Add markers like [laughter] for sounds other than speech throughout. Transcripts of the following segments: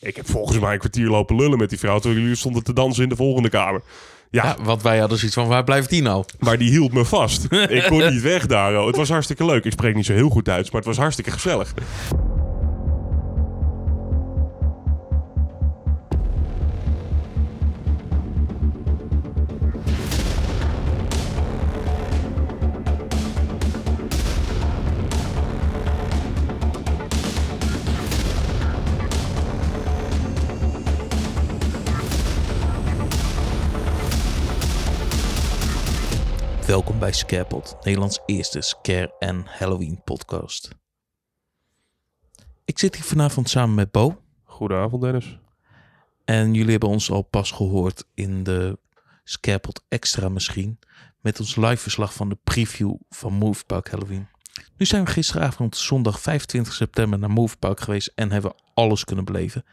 Ik heb volgens mij een kwartier lopen lullen met die vrouw... terwijl jullie stonden te dansen in de volgende kamer. Ja, Ja, want wij hadden zoiets van, waar blijft die nou? maar die hield me vast. [laughs] ik kon niet weg daar. Het was hartstikke leuk. Ik spreek niet zo heel goed Duits, maar het was hartstikke gezellig. Welkom bij Scarepot, Nederlands eerste scare- en Halloween podcast. Ik zit hier vanavond samen met Bo. Goedenavond, Dennis. En jullie hebben ons al pas gehoord in de Scarepot Extra misschien. Met ons live verslag van de preview van Movepark Halloween. Nu zijn we gisteravond zondag 25 september naar Movepark geweest en hebben we alles kunnen beleven.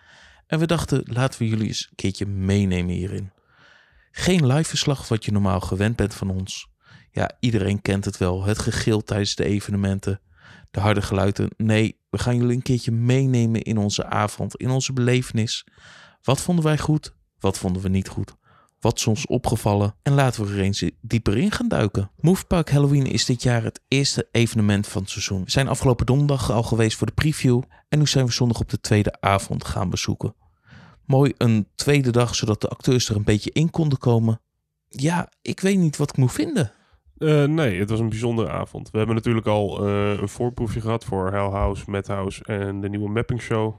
En we dachten, laten we jullie eens een keertje meenemen hierin. Geen live verslag wat je normaal gewend bent van ons. Ja, iedereen kent het wel. Het gegil tijdens de evenementen. De harde geluiden. Nee, we gaan jullie een keertje meenemen in onze avond. In onze belevenis. Wat vonden wij goed? Wat vonden we niet goed? Wat is ons opgevallen? En laten we er eens dieper in gaan duiken. Movepark Halloween is dit jaar het eerste evenement van het seizoen. We zijn afgelopen donderdag al geweest voor de preview. En nu zijn we zondag op de tweede avond gaan bezoeken. Mooi een tweede dag, zodat de acteurs er een beetje in konden komen. Ja, ik weet niet wat ik moet vinden. Eh, nee, het was een bijzondere avond. We hebben natuurlijk al eh, een voorproefje gehad voor Hell House, Madhouse en de nieuwe mapping show.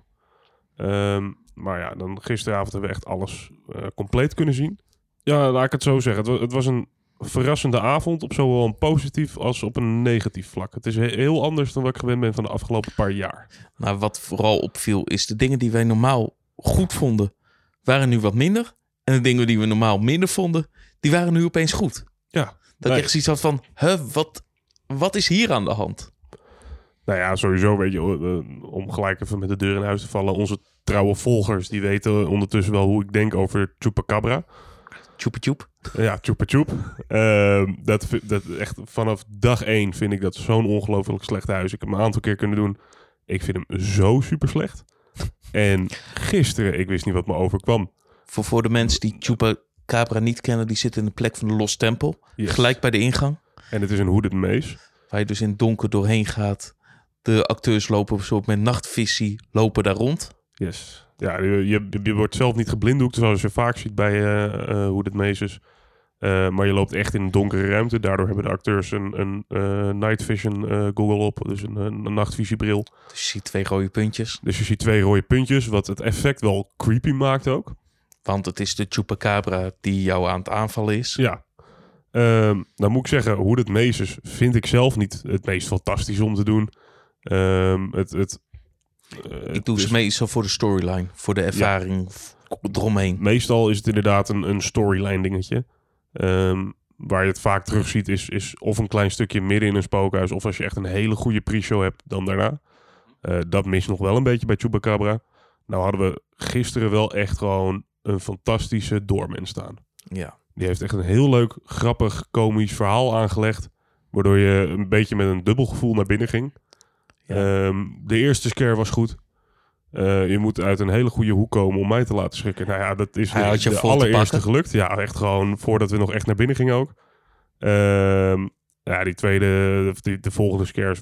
Ehm, maar ja, dan gisteravond hebben we echt alles eh, compleet kunnen zien. Ja, laat ik het zo zeggen. Het was, het was een verrassende avond op zowel een positief als op een negatief vlak. Het is he- heel anders dan wat ik gewend ben van de afgelopen paar jaar. Nou, wat vooral opviel is de dingen die wij normaal goed vonden, waren nu wat minder. En de dingen die we normaal minder vonden, die waren nu opeens goed. Ja, Dat Nee. ik echt zoiets had van, huh, wat, wat is hier aan de hand? Nou ja, sowieso weet je, eh, om gelijk even met de deur in huis te vallen. Onze trouwe volgers, die weten ondertussen wel hoe ik denk over Chupacabra. Tjoep tjoep. Ja, Chupa Chup. Ehm, dat, dat echt vanaf dag één vind ik dat zo'n ongelooflijk slecht huis. Ik heb hem een aantal keer kunnen doen. Ik vind hem zo super slecht. En gisteren, ik wist niet wat me overkwam. Voor, voor de mensen die Chupacabra niet kennen, die zitten in de plek van de Lost Temple. Yes. Gelijk bij de ingang. En het is een hooded maze. Waar je dus in het donker doorheen gaat. De acteurs lopen zo met nachtvisie, lopen daar rond. Yes. Ja, je, je, je wordt zelf niet geblinddoekt, zoals je vaak ziet bij eh eh hooded mazes. Eh, maar je loopt echt in een donkere ruimte. Daardoor hebben de acteurs een, een night vision goggle op. Dus een, een nachtvisiebril. Dus je ziet twee rode puntjes. Dus je ziet twee rode puntjes, wat het effect wel creepy maakt ook. Want het is de Chupacabra die jou aan het aanvallen is. Ja. Ehm nou moet ik zeggen, hoe het Mazes vind ik zelf niet het meest fantastisch om te doen. Ehm, het, het, eh, Ik doe het ze is- meestal voor de storyline, voor de ervaring eromheen. Meestal is het inderdaad een, een storyline dingetje. Ehm, waar je het vaak terugziet is, is of een klein stukje midden in een spookhuis... of als je echt een hele goede pre-show hebt, dan daarna. Eh, dat mist nog wel een beetje bij Chupacabra. Nou hadden we gisteren wel echt gewoon een fantastische doorman staan. Ja. Die heeft echt een heel leuk, grappig, komisch verhaal aangelegd. Waardoor je een beetje met een dubbel gevoel naar binnen ging. Ja. Ehm, de eerste scare was goed. Eh, je moet uit een hele goede hoek komen om mij te laten schrikken. Nou ja, dat is Hij de, de allereerste gelukt. Ja, echt gewoon voordat we nog echt naar binnen gingen ook. Ehm, ja, die tweede, die, de volgende scares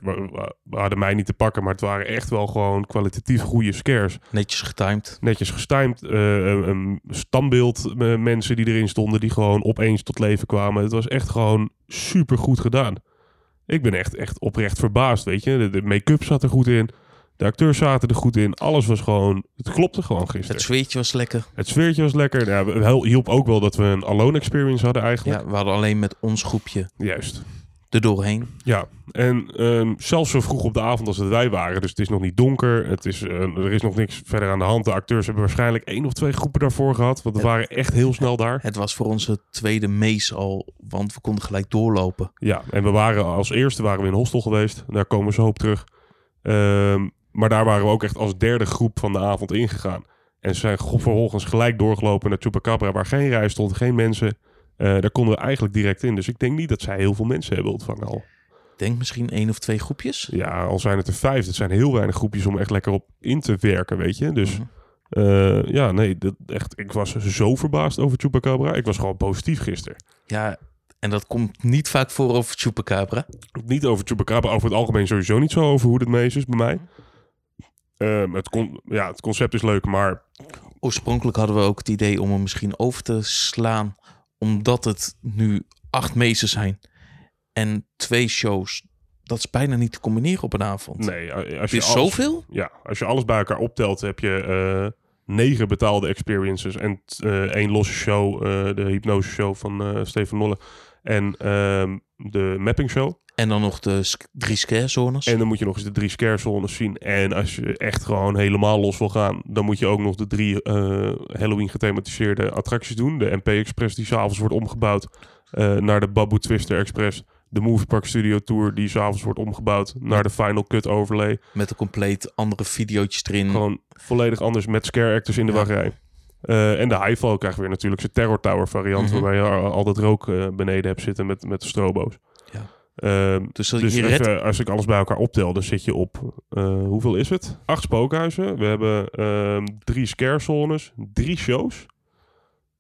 hadden mij niet te pakken. Maar het waren echt wel gewoon kwalitatief goede scares Netjes getimed. netjes gestimed. eh, een, een standbeeld eh, mensen die erin stonden, die gewoon opeens tot leven kwamen. Het was echt gewoon super goed gedaan. Ik ben echt, echt oprecht verbaasd, weet je. De, de make-up zat er goed in. De acteurs zaten er goed in. Alles was gewoon... Het klopte gewoon gisteren. Het zweertje was lekker. Het sfeertje was lekker. Ja, hielp ook wel dat we een alone experience hadden eigenlijk. Ja, we hadden alleen met ons groepje Juist. Er doorheen. Ja, en ehm, zelfs zo vroeg op de avond als het wij waren. Dus het is nog niet donker. Het is, eh, er is nog niks verder aan de hand. De acteurs hebben waarschijnlijk één of twee groepen daarvoor gehad. Want we Het- waren echt heel snel daar. Het was voor onze tweede mees al, want we konden gelijk doorlopen. Ja, en we waren als eerste waren we in Hostel geweest. Daar komen we zo op terug. Ehm, maar daar waren we ook echt als derde groep van de avond ingegaan. En ze zijn vervolgens gelijk doorgelopen naar Chupacabra, waar geen rij stond, geen mensen. Eh, daar konden we eigenlijk direct in. Dus ik denk niet dat zij heel veel mensen hebben ontvangen al. Ik denk misschien één of twee groepjes. Ja, al zijn het er vijf. Dat zijn heel weinig groepjes om echt lekker op in te werken, weet je. Dus Mhm. Eh, ja, nee, dat, echt, ik was zo verbaasd over Chupacabra. Ik was gewoon positief gisteren. Ja, en dat komt niet vaak voor over Chupacabra. Niet over Chupacabra, over het algemeen sowieso niet zo over hoe het meest is bij mij. Ehm, het, con ja, het concept is leuk, maar Oorspronkelijk hadden we ook het idee om hem misschien over te slaan, omdat het nu acht meesters zijn en twee shows. Dat is bijna niet te combineren op een avond. nee, als Het je is alles, zoveel? ja, als je alles bij elkaar optelt, heb je eh, negen betaalde experiences en eh, één losse show, eh, de hypnose show van Steven Nolle en ehm, de mapping show. En dan nog de sk- drie scare zones. En dan moet je nog eens de drie scare zones zien. En als je echt gewoon helemaal los wil gaan, dan moet je ook nog de drie eh, Halloween gethematiseerde attracties doen. De MP Express die s'avonds wordt omgebouwd eh, naar de Babu Twister Express. De Movie Park Studio Tour die s'avonds wordt omgebouwd naar de Final Cut overlay. Met een compleet andere videootjes erin. Gewoon volledig anders met scare actors in de Ja. wachtrij. Eh, en de Highfall krijgt weer natuurlijk zijn Terror Tower variant. Mhm. Waarbij je al, dat rook eh, beneden hebt zitten met, met de strobo's. Ja. Ehm, dus dus even, als ik alles bij elkaar optel, dan zit je op, eh, hoeveel is het? Acht spookhuizen. We hebben ehm, drie scare zones, drie shows.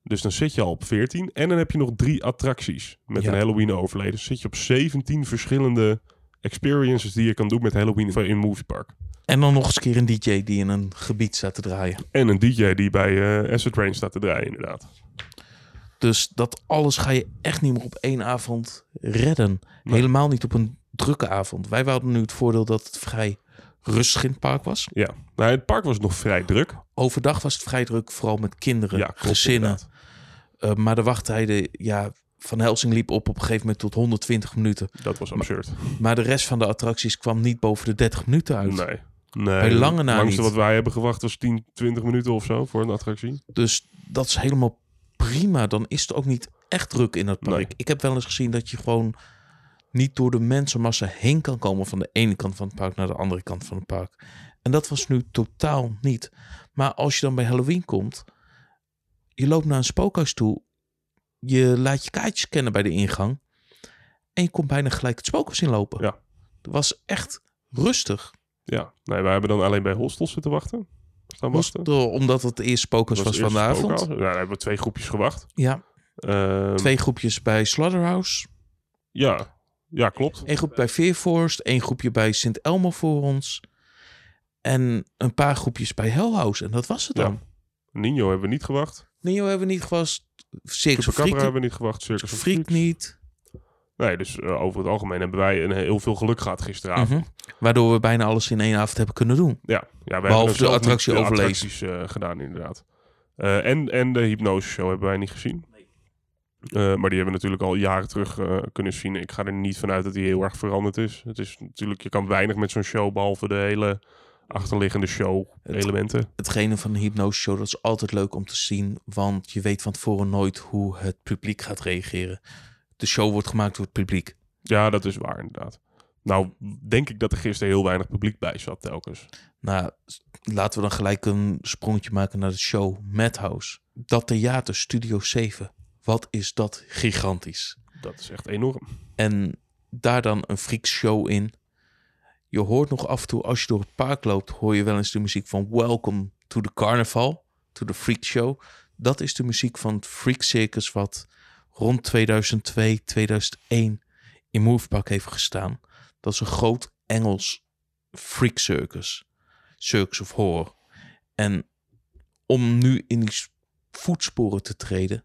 Dus dan zit je al op 14. En dan heb je nog drie attracties met Ja. een Halloween overlay. Dus zit je op 17 verschillende experiences die je kan doen met Halloween in Movie Park. En dan nog eens een keer een DJ die in een gebied staat te draaien. En een DJ die bij eh Asset Range staat te draaien, inderdaad. Dus dat alles ga je echt niet meer op één avond redden. Nee. Helemaal niet op een drukke avond. Wij hadden nu het voordeel dat het vrij rustig in het park was. Ja, nou, het park was nog vrij druk. Overdag was het vrij druk, vooral met kinderen, Ja, klopt, gezinnen. Uh, maar de wachttijden, ja, Van Helsing liep op op een gegeven moment tot 120 minuten. Dat was absurd. Maar de rest van de attracties kwam niet boven de 30 minuten uit. Nee. Nee, Bij lange na langste niet. wat wij hebben gewacht was 10, 20 minuten of zo voor een attractie. Dus dat is helemaal prima. Dan is het ook niet echt druk in het park. Nee. Ik heb wel eens gezien dat je gewoon niet door de mensenmassa heen kan komen van de ene kant van het park naar de andere kant van het park. En dat was nu totaal niet. Maar als je dan bij Halloween komt, je loopt naar een spookhuis toe, je laat je kaartjes kennen bij de ingang en je komt bijna gelijk het spookhuis inlopen. Ja. Het was echt rustig. Ja, nee, wij hebben dan alleen bij hostels zitten wachten. Staan wachten. Omdat het eerst Dat was, het van de eerste avond. spookhuis. Ja, daar hebben we twee groepjes gewacht. Ja, Ehm, twee groepjes bij Slaughterhouse. Ja, ja klopt. Eén groep bij Veerforst, één groepje bij Sint Elmo voor ons. En een paar groepjes bij Hellhouse. En dat was het Ja. dan. Nino hebben we niet gewacht. Neo hebben we niet gevast. Circus Chupacabra Freak, hebben we niet gewacht. Circus Freak niet. Nee, dus eh, over het algemeen hebben wij een heel veel geluk gehad gisteravond. Mhm. Waardoor we bijna alles in één avond hebben kunnen doen. Ja, Behalve de attractie de overlezen. attracties eh, gedaan inderdaad. Eh, en, en de hypnose show hebben wij niet gezien. Eh, maar die hebben we natuurlijk al jaren terug kunnen zien. Ik ga er niet vanuit dat die heel erg veranderd is. Het is natuurlijk, je kan weinig met zo'n show, behalve de hele achterliggende show elementen. Hetgene van de hypnose show, dat is altijd leuk om te zien. Want je weet van tevoren nooit hoe het publiek gaat reageren. De show wordt gemaakt door het publiek. Ja, dat is waar inderdaad. Nou, denk ik dat er gisteren heel weinig publiek bij zat telkens. Nou, laten we dan gelijk een sprongetje maken naar de show Madhouse. Dat theater Studio 7. Wat is dat gigantisch. Dat is echt enorm. En daar dan een freak show in. Je hoort nog af en toe, als je door het park loopt, hoor je wel eens de muziek van Welcome to the Carnival, to the Freak Show. Dat is de muziek van het Freak Circus wat rond 2002, 2001 in Movepark heeft gestaan. Dat is een groot Engels freak circus. Circus of Horror. En om nu in die voetsporen te treden,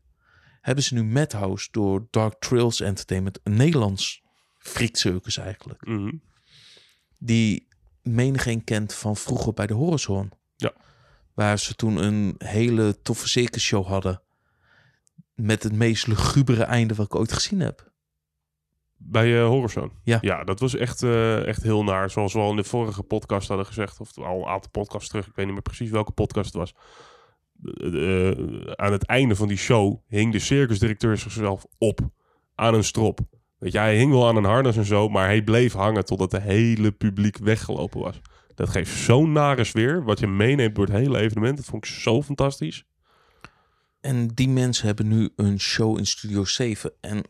hebben ze nu Madhouse door Dark Trails Entertainment, een Nederlands freak circus eigenlijk, Mhm. die menigeen kent van vroeger bij de Horizon. Ja. Waar ze toen een hele toffe circusshow hadden. Met het meest lugubere einde wat ik ooit gezien heb. Bij uh. Ja. Ja, dat was echt, eh, echt heel naar. Zoals we al in de vorige podcast hadden gezegd. Of al een aantal podcasts terug. Ik weet niet meer precies welke podcast het was. Eh, aan het einde van die show hing de circusdirecteur zichzelf op. Aan een strop. Weet je, hij hing wel aan een harnas en zo. Maar hij bleef hangen totdat het hele publiek weggelopen was. Dat geeft zo'n nare sfeer. Wat je meeneemt door het hele evenement. Dat vond ik zo fantastisch. En die mensen hebben nu een show in Studio 7. En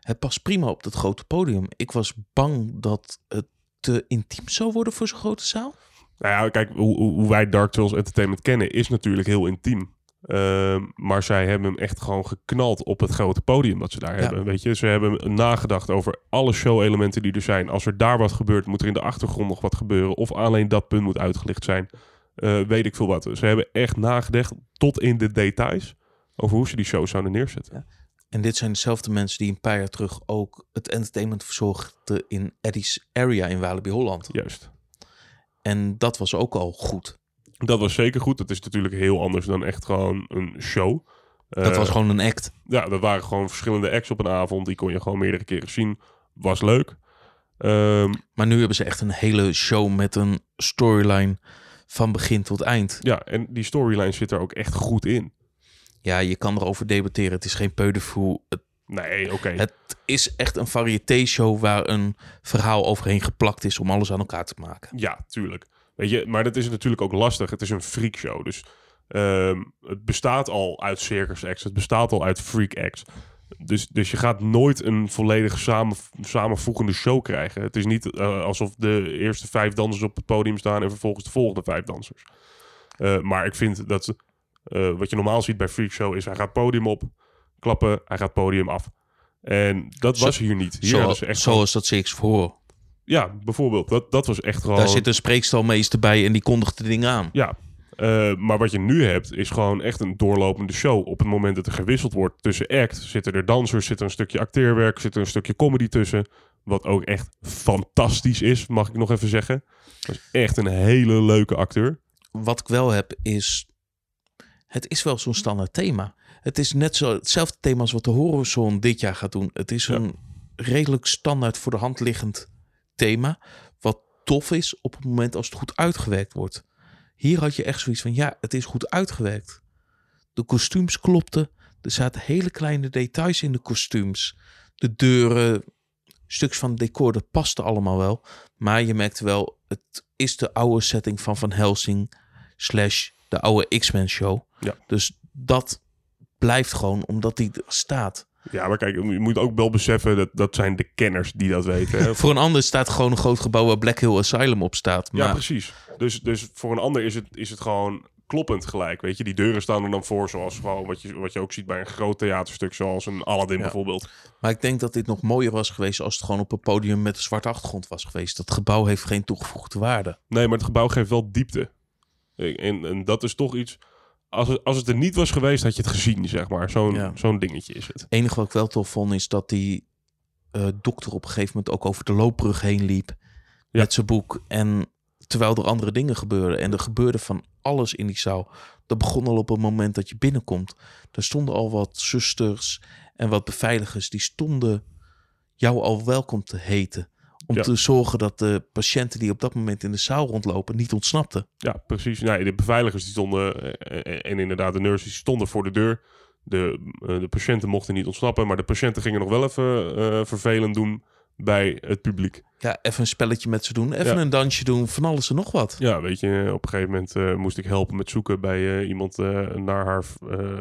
het past prima op dat grote podium. Ik was bang dat het te intiem zou worden voor zo'n grote zaal. Nou ja, kijk, hoe, hoe wij Dark Souls Entertainment kennen is natuurlijk heel intiem. Ehm, maar zij hebben hem echt gewoon geknald op het grote podium dat ze daar Ja. hebben. Weet je, ze hebben nagedacht over alle show-elementen die er zijn. Als er daar wat gebeurt, moet er in de achtergrond nog wat gebeuren. Of alleen dat punt moet uitgelicht zijn. Eh, weet ik veel wat. Ze hebben echt nagedacht tot in de details over hoe ze die show zouden neerzetten. En dit zijn dezelfde mensen die een paar jaar terug ook het entertainment verzorgden in Eddie's Area in Walibi Holland. Juist. En dat was ook al goed. Dat was zeker goed. Dat is natuurlijk heel anders dan echt gewoon een show. Dat Eh, was gewoon een act. Ja, dat waren gewoon verschillende acts op een avond. Die kon je gewoon meerdere keren zien. Was leuk. Ehm, Maar nu hebben ze echt een hele show met een storyline van begin tot eind. ja, en die storyline zit er ook echt goed in. Ja, je kan erover debatteren. Het is geen peudevoer. Het, Nee, oké. het is echt een variété-show waar een verhaal overheen geplakt is om alles aan elkaar te maken. Ja, tuurlijk. Weet je, maar dat is natuurlijk ook lastig. Het is een freakshow. Dus ehm, het bestaat al uit circus acts. Het bestaat al uit freak acts. Dus, dus je gaat nooit een volledig samen, samenvoegende show krijgen. Het is niet eh, alsof de eerste vijf dansers op het podium staan en vervolgens de volgende vijf dansers. Eh, maar ik vind dat eh, wat je normaal ziet bij freakshow is hij gaat podium op, klappen, hij gaat podium af. En dat Zo- was hier niet. Hier ze echt zoals dat CX voor. ja, bijvoorbeeld. Dat, dat was echt gewoon... Daar zit een spreekstalmeester bij en die kondigt de dingen aan. Ja, eh, maar wat je nu hebt is gewoon echt een doorlopende show. Op het moment dat er gewisseld wordt tussen act, zitten er dansers, zit er een stukje acteerwerk, zit er een stukje comedy tussen. Wat ook echt fantastisch is, mag ik nog even zeggen. Dat is echt een hele leuke acteur. Wat ik wel heb is... Het is wel zo'n standaard thema. Het is net zo hetzelfde thema als wat de Horizon dit jaar gaat doen. Het is Ja. een redelijk standaard voor de hand liggend thema. Wat tof is op het moment als het goed uitgewerkt wordt. Hier had je echt zoiets van, ja, het is goed uitgewerkt. De kostuums klopten. Er zaten hele kleine details in de kostuums. De deuren, stukjes van het decor, dat paste allemaal wel. Maar je merkte wel, het is de oude setting van Van Helsing slash de oude X-Men show. Ja. Dus dat blijft gewoon omdat die er staat. Ja, maar kijk, je moet ook wel beseffen dat dat zijn de kenners die dat weten. hè. [laughs] Voor een ander staat gewoon een groot gebouw waar Black Hill Asylum op staat. Ja, Maar precies. Dus, dus voor een ander is het, is het gewoon kloppend gelijk. Weet je, die deuren staan er dan voor, zoals gewoon wat je, wat je ook ziet bij een groot theaterstuk, zoals een Aladdin Ja. bijvoorbeeld. Maar ik denk dat dit nog mooier was geweest als het gewoon op een podium met een zwarte achtergrond was geweest. Dat gebouw heeft geen toegevoegde waarde. Nee, maar het gebouw geeft wel diepte. En, en dat is toch iets. Als het, als het er niet was geweest, had je het gezien, zeg maar. Zo'n Ja. zo'n dingetje is het. Het enige wat ik wel tof vond is dat die eh, dokter op een gegeven moment ook over de loopbrug heen liep. Ja. Met zijn boek. En terwijl er andere dingen gebeurden. En er gebeurde van alles in die zaal. Dat begon al op het moment dat je binnenkomt. Er stonden al wat zusters en wat beveiligers. Die stonden jou al welkom te heten. Om Ja. te zorgen dat de patiënten die op dat moment in de zaal rondlopen niet ontsnapten. Ja, precies. Nee, de beveiligers die stonden. eh, eh, En inderdaad, de nurses stonden voor de deur. De, eh, de patiënten mochten niet ontsnappen. Maar de patiënten gingen nog wel even vervelend doen bij het publiek. Ja, even een spelletje met ze doen. Even Ja. een dansje doen. Van alles en nog wat. Ja, weet je, op een gegeven moment moest ik helpen met zoeken bij iemand naar haar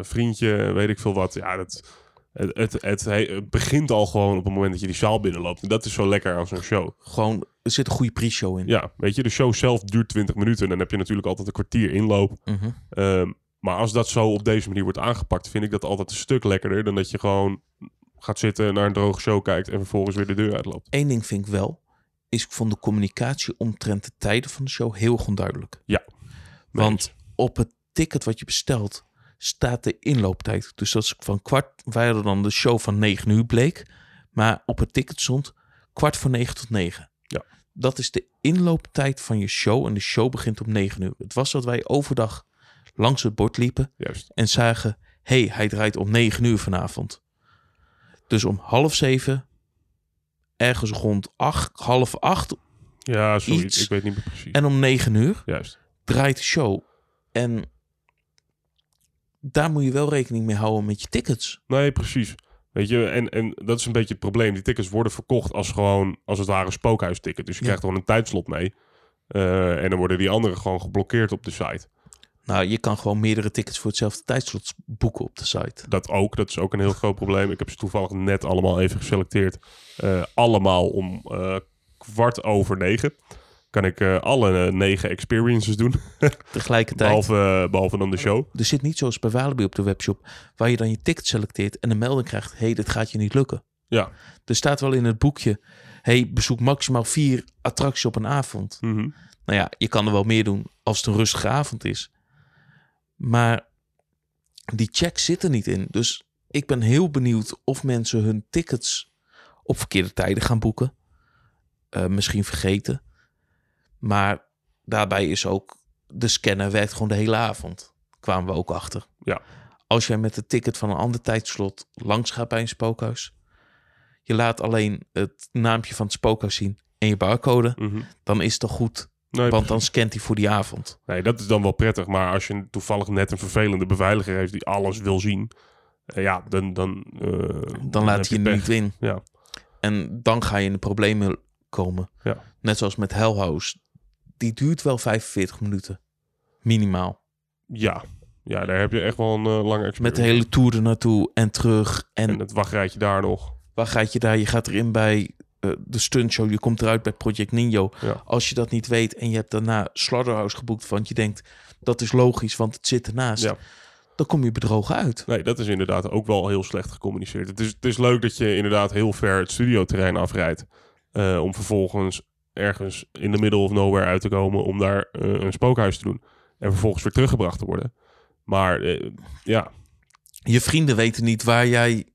vriendje, weet ik veel wat. Ja, dat, het, het, het, he- het begint al gewoon op het moment dat je die zaal binnenloopt. En dat is zo lekker aan zo'n show. Gewoon, er zit een goede pre-show in. Ja, weet je, de show zelf duurt 20 minuten. En dan heb je natuurlijk altijd een kwartier inloop. Mhm. Ehm, maar als dat zo op deze manier wordt aangepakt, vind ik dat altijd een stuk lekkerder dan dat je gewoon gaat zitten, naar een droge show kijkt en vervolgens weer de deur uitloopt. Eén ding vind ik wel, is ik vond de communicatie omtrent de tijden van de show heel onduidelijk. Want op het ticket wat je bestelt staat de inlooptijd. Dus dat is van kwart, wij dan de show van 9 uur bleek, maar op het ticket stond kwart voor 9 tot 9. Ja. Dat is de inlooptijd van je show en de show begint om 9 uur. Het was dat wij overdag langs het bord liepen Juist. en zagen, hey, hij draait om 9 uur vanavond. Dus om half zeven, ergens rond acht, half acht Ja, zoiets. Iets. Ik weet niet meer precies. en om 9 uur Juist. draait de show. En daar moet je wel rekening mee houden met je tickets. Nee, precies. Weet je, en, en dat is een beetje het probleem. Die tickets worden verkocht als gewoon, als het ware, spookhuisticket. Dus je Ja. krijgt gewoon een tijdslot mee. Eh, en dan worden die anderen gewoon geblokkeerd op de site. Nou, je kan gewoon meerdere tickets voor hetzelfde tijdslot boeken op de site. Dat ook, dat is ook een heel groot probleem. Ik heb ze toevallig net allemaal even geselecteerd. Eh, allemaal om eh, kwart over negen. Kan ik eh, alle eh, negen experiences doen. [laughs] Tegelijkertijd, Behalve, behalve dan de show. er zit niet zoals bij Walibi op de webshop, waar je dan je ticket selecteert en een melding krijgt, hé, hey, dit gaat je niet lukken. Ja. Er staat wel in het boekje, hey, bezoek maximaal vier attracties op een avond. Mhm. Nou ja, je kan er wel meer doen als het een rustige avond is. Maar die check zit er niet in. Dus ik ben heel benieuwd of mensen hun tickets op verkeerde tijden gaan boeken. Eh, misschien vergeten. Maar daarbij is ook de scanner werkt gewoon de hele avond. Kwamen we ook achter. Ja. Als jij met het ticket van een ander tijdslot langs gaat bij een spookhuis. Je laat alleen het naampje van het spookhuis zien en je barcode. Mhm. Dan is het toch goed. Nee, Want dan scant hij voor die avond. Nee, dat is dan wel prettig. Maar als je toevallig net een vervelende beveiliger heeft die alles wil zien, eh, ja, dan dan eh, Dan laat hij je pech. niet in. Ja. En dan ga je in de problemen komen. Ja. Net zoals met Hell House. Die duurt wel 45 minuten. Minimaal. Ja. ja, daar heb je echt wel een eh, lange experience. Met de hele tour er naartoe en terug. En, En het wachtrijtje daar nog. waar gaat je daar? Je gaat erin bij eh, de stuntshow. Je komt eruit bij Project Ninjo. Ja. Als je dat niet weet en je hebt daarna Slaughterhouse geboekt. Want je denkt, dat is logisch, want het zit ernaast. Ja. Dan kom je bedrogen uit. Nee, dat is inderdaad ook wel heel slecht gecommuniceerd. Het is, het is leuk dat je inderdaad heel ver het studioterrein afrijdt. eh, om vervolgens ergens in de middle of nowhere uit te komen om daar eh, een spookhuis te doen. En vervolgens weer teruggebracht te worden. Maar eh, ja, Je vrienden weten niet waar jij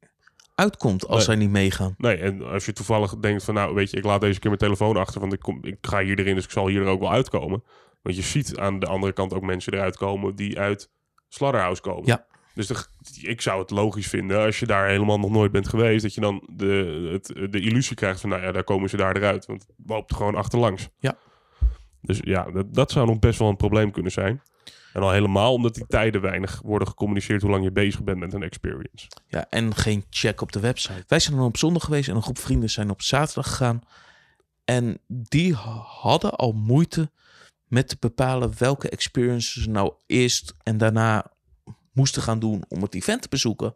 uitkomt als Nee. zij niet meegaan. nee. En als je toevallig denkt van nou, weet je, ik laat deze keer mijn telefoon achter. Want ik, kom, ik ga hier erin, dus ik zal hier er ook wel uitkomen. Want je ziet aan de andere kant ook mensen eruit komen die uit Slaughterhouse komen. Ja. Dus de, ik zou het logisch vinden als je daar helemaal nog nooit bent geweest, dat je dan de, het, de illusie krijgt van, nou ja, daar komen ze daar eruit. Want het loopt gewoon achterlangs. Ja. Dus ja, dat, dat zou nog best wel een probleem kunnen zijn. En al helemaal omdat die tijden weinig worden gecommuniceerd hoe lang je bezig bent met een experience. Ja, en geen check op de website. Wij zijn dan op zondag geweest en een groep vrienden zijn op zaterdag gegaan. En die hadden al moeite met te bepalen welke experiences ze nou eerst en daarna moesten gaan doen om het event te bezoeken.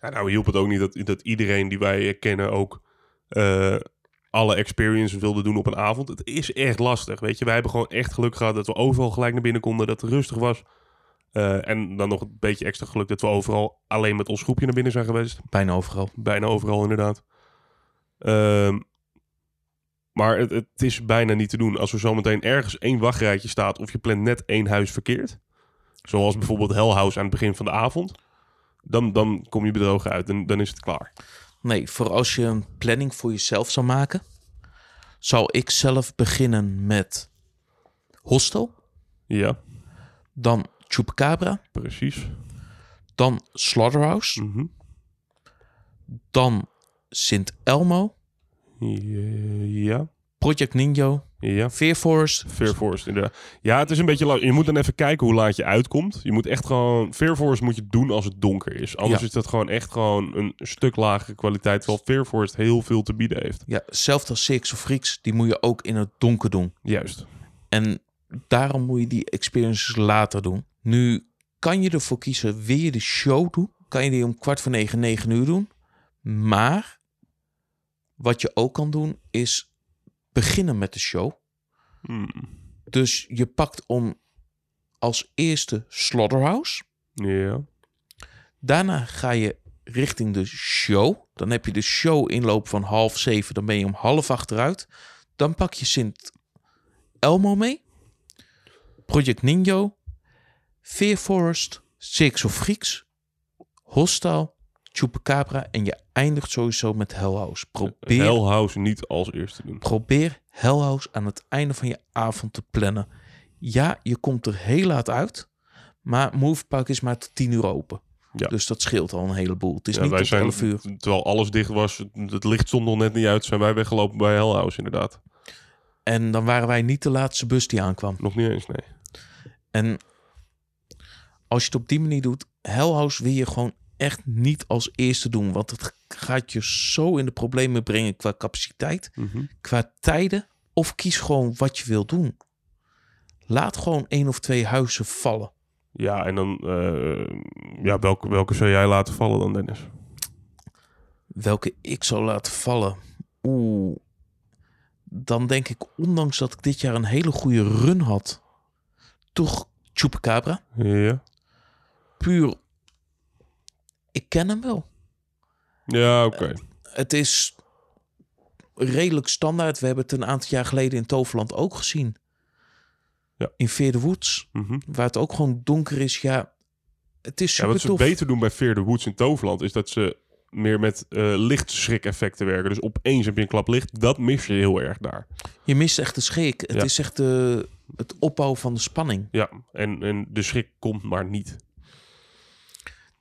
Ja, nou hielp het ook niet dat, dat iedereen die wij kennen ook eh, alle experiences wilde doen op een avond. Het is echt lastig, weet je. Wij hebben gewoon echt geluk gehad dat we overal gelijk naar binnen konden, dat het rustig was. Eh, en dan nog een beetje extra geluk dat we overal alleen met ons groepje naar binnen zijn geweest. Bijna overal. Bijna overal inderdaad. Ehm, maar het, het is bijna niet te doen. Als er zometeen ergens één wachtrijtje staat of je plant net één huis verkeerd. Zoals bijvoorbeeld Hell House aan het begin van de avond. Dan, dan kom je bedrogen uit en dan is het klaar. Nee, voor als je een planning voor jezelf zou maken, zou ik zelf beginnen met Hostel, Ja, dan Chupacabra, precies. dan Slaughterhouse, Mhm. dan Sint Elmo, Ja, Project Ninjo, ja. Fear Forest, Fair Forest, inderdaad. Ja, het is een beetje lang. Je moet dan even kijken hoe laat je uitkomt. Je moet echt gewoon... Fair Forest moet je doen als het donker is. Anders Ja. is dat gewoon echt gewoon een stuk lagere kwaliteit. Terwijl Fair Forest heel veel te bieden heeft. Ja, zelfs als Six of Freaks, die moet je ook in het donker doen. Juist. En daarom moet je die experiences later doen. Nu kan je ervoor kiezen, wil je de show doen? Kan je die om kwart voor negen, negen uur doen? Maar wat je ook kan doen, is beginnen met de show. Hmm. Dus je pakt om als eerste Slaughterhouse. Ja. Daarna ga je richting de show. Dan heb je de show inloop van half zeven. Dan ben je om half achteruit. Dan pak je Sint Elmo mee. Project Ninjo. Fear Forest. Six of Freaks. Hostel. Chupacabra. En je eindigt sowieso met Hell House. Probeer, Hell House niet als eerste doen. probeer Hell House aan het einde van je avond te plannen. Ja, je komt er heel laat uit. Maar Movepark is maar tot 10 uur open. Ja. Dus dat scheelt al een heleboel. Het is Ja, niet wij tot zijn, 11 uur. terwijl alles dicht was, het, licht stond nog net niet uit, zijn wij weggelopen bij Hell House inderdaad. En dan waren wij niet de laatste bus die aankwam. Nog niet eens, nee. En als je het op die manier doet, Hell House wil je gewoon echt niet als eerste doen. Want het gaat je zo in de problemen brengen qua capaciteit, Mhm. qua tijden. Of kies gewoon wat je wil doen. Laat gewoon één of twee huizen vallen. Ja, en dan, eh, ja, welke, welke zou jij laten vallen dan, Dennis? Welke ik zou laten vallen. Oeh. dan denk ik, ondanks dat ik dit jaar een hele goede run had, toch Chupacabra. Ja. Puur, ik ken hem wel. Ja, oké. Het is redelijk standaard. We hebben het een aantal jaar geleden in Toverland ook gezien. Ja. In Veer de Woods, Mhm. waar het ook gewoon donker is. Ja, het is Ja, super wat ze beter doen bij the Woods in Toverland is dat ze meer met eh lichtschrik-effecten werken. Dus opeens heb je een klap licht. Dat mis je heel erg daar. Je mist echt de schrik. Het Ja. is echt de, het opbouwen van de spanning. Ja, en, en de schrik komt maar niet.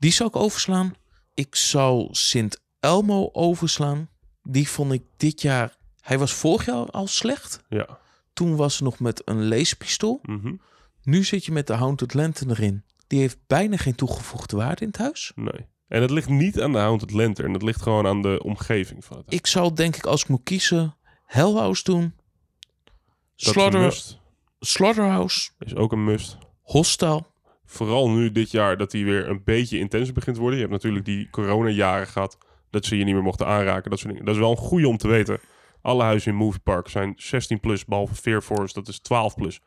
Die zou ik overslaan. Ik zou Sint Elmo overslaan. Die vond ik dit jaar... Hij was vorig jaar al slecht. Ja. Toen was ze nog met een laserpistool. Mhm. Nu zit je met de Haunted Lantern erin. Die heeft bijna geen toegevoegde waarde in het huis. Nee. En het ligt niet aan de Haunted Lantern. Het ligt gewoon aan de omgeving van het huis. Ik zou denk ik als ik moet kiezen Hellhouse doen. Dat Slaughter. Slaughterhouse. Is ook een must. Hostel. Vooral nu dit jaar dat hij weer een beetje intenser begint te worden. Je hebt natuurlijk die coronajaren gehad. Dat ze je niet meer mochten aanraken. Dat, soort dingen. dat is wel een goede om te weten. Alle huizen in Movie Park zijn 16 plus, behalve Fear Force, dat is 12 plus.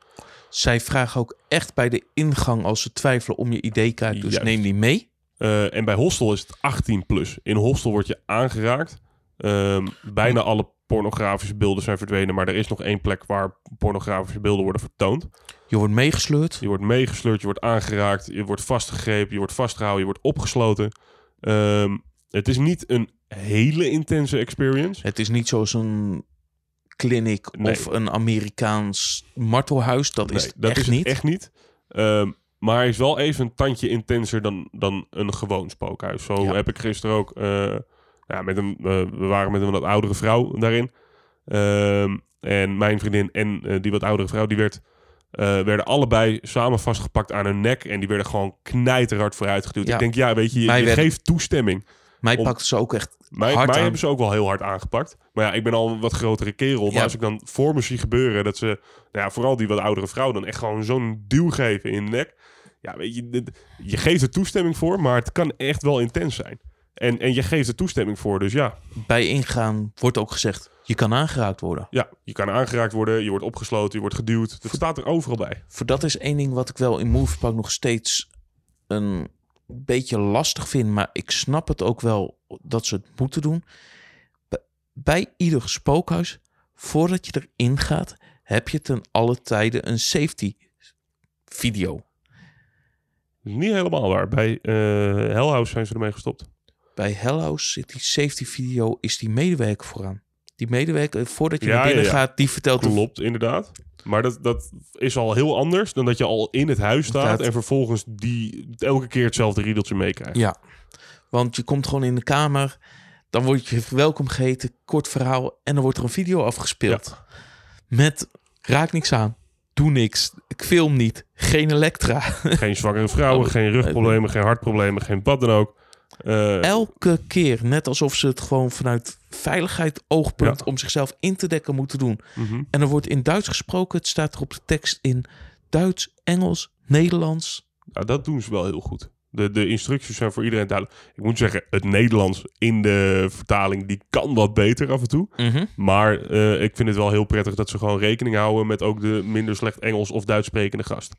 Zij vragen ook echt bij de ingang als ze twijfelen om je ID-kaart. Dus Juist. neem die mee. Eh, en bij Hostel is het 18 plus. In Hostel word je aangeraakt. Ehm, bijna alle pornografische beelden zijn verdwenen, maar er is nog één plek waar pornografische beelden worden vertoond. Je wordt meegesleurd. Je wordt meegesleurd, je wordt aangeraakt, je wordt vastgegrepen, je wordt vastgehouden, je wordt opgesloten. Ehm, het is niet een hele intense experience. Het is niet zoals een clinic Nee. of een Amerikaans martelhuis. Dat is het dat echt is het niet. echt niet. Ehm, maar hij is wel even een tandje intenser dan, dan een gewoon spookhuis. Zo Ja. heb ik gisteren ook... eh, ja, met een, we waren met een wat oudere vrouw daarin. Ehm, en mijn vriendin en eh, die wat oudere vrouw, die werd, eh, werden allebei samen vastgepakt aan hun nek. En die werden gewoon knijterhard vooruit geduwd. Ja. Ik denk, ja, weet je, je, Mij je werd- geeft toestemming. Mij Om- pakten ze ook echt Mij, hard mij aan. hebben ze ook wel heel hard aangepakt. Maar ja, ik ben al een wat grotere kerel. Maar Ja. als ik dan voor me zie gebeuren dat ze, nou ja, vooral die wat oudere vrouw, dan echt gewoon zo'n duw geven in de nek. Ja, weet je, je geeft er toestemming voor, maar het kan echt wel intens zijn. En, en je geeft er toestemming voor, dus ja, bij ingaan wordt ook gezegd, je kan aangeraakt worden. ja, je kan aangeraakt worden, je wordt opgesloten, je wordt geduwd. Dat staat er overal bij. Voor dat is één ding wat ik wel in Moviepark nog steeds een beetje lastig vind. Maar ik snap het ook wel dat ze het moeten doen. Bij- ieder spookhuis, voordat je erin gaat, heb je ten alle tijden een safety video. Niet helemaal waar. Bij eh Hellhouse zijn ze ermee gestopt. Bij zit die safety video, is die medewerker vooraan. Die medewerker, voordat je Ja, naar binnen ja, gaat, die vertelt... Klopt, inderdaad. Maar dat, dat is al heel anders dan dat je al in het huis staat Inderdaad. en vervolgens die elke keer hetzelfde riedeltje meekrijgt. Ja, want je komt gewoon in de kamer, dan word je welkom geheten, kort verhaal, en dan wordt er een video afgespeeld. Met raak niks aan, doe niks, ik film niet, geen elektra. Geen zwangere vrouwen, [laughs] Oh, geen rugproblemen, geen hartproblemen, geen wat dan ook. Eh, Elke keer, net alsof ze het gewoon vanuit veiligheid oogpunt om zichzelf in te dekken moeten doen. mhm. En er wordt in Duits gesproken, het staat er op de tekst in Duits, Engels, Nederlands. Nou, dat doen ze wel heel goed. De, de instructies zijn voor iedereen duidelijk. Ik moet zeggen, het Nederlands in de vertaling, die kan wat beter af en toe. Maar eh, ik vind het wel heel prettig dat ze gewoon rekening houden met ook de minder slecht Engels of Duits sprekende gast.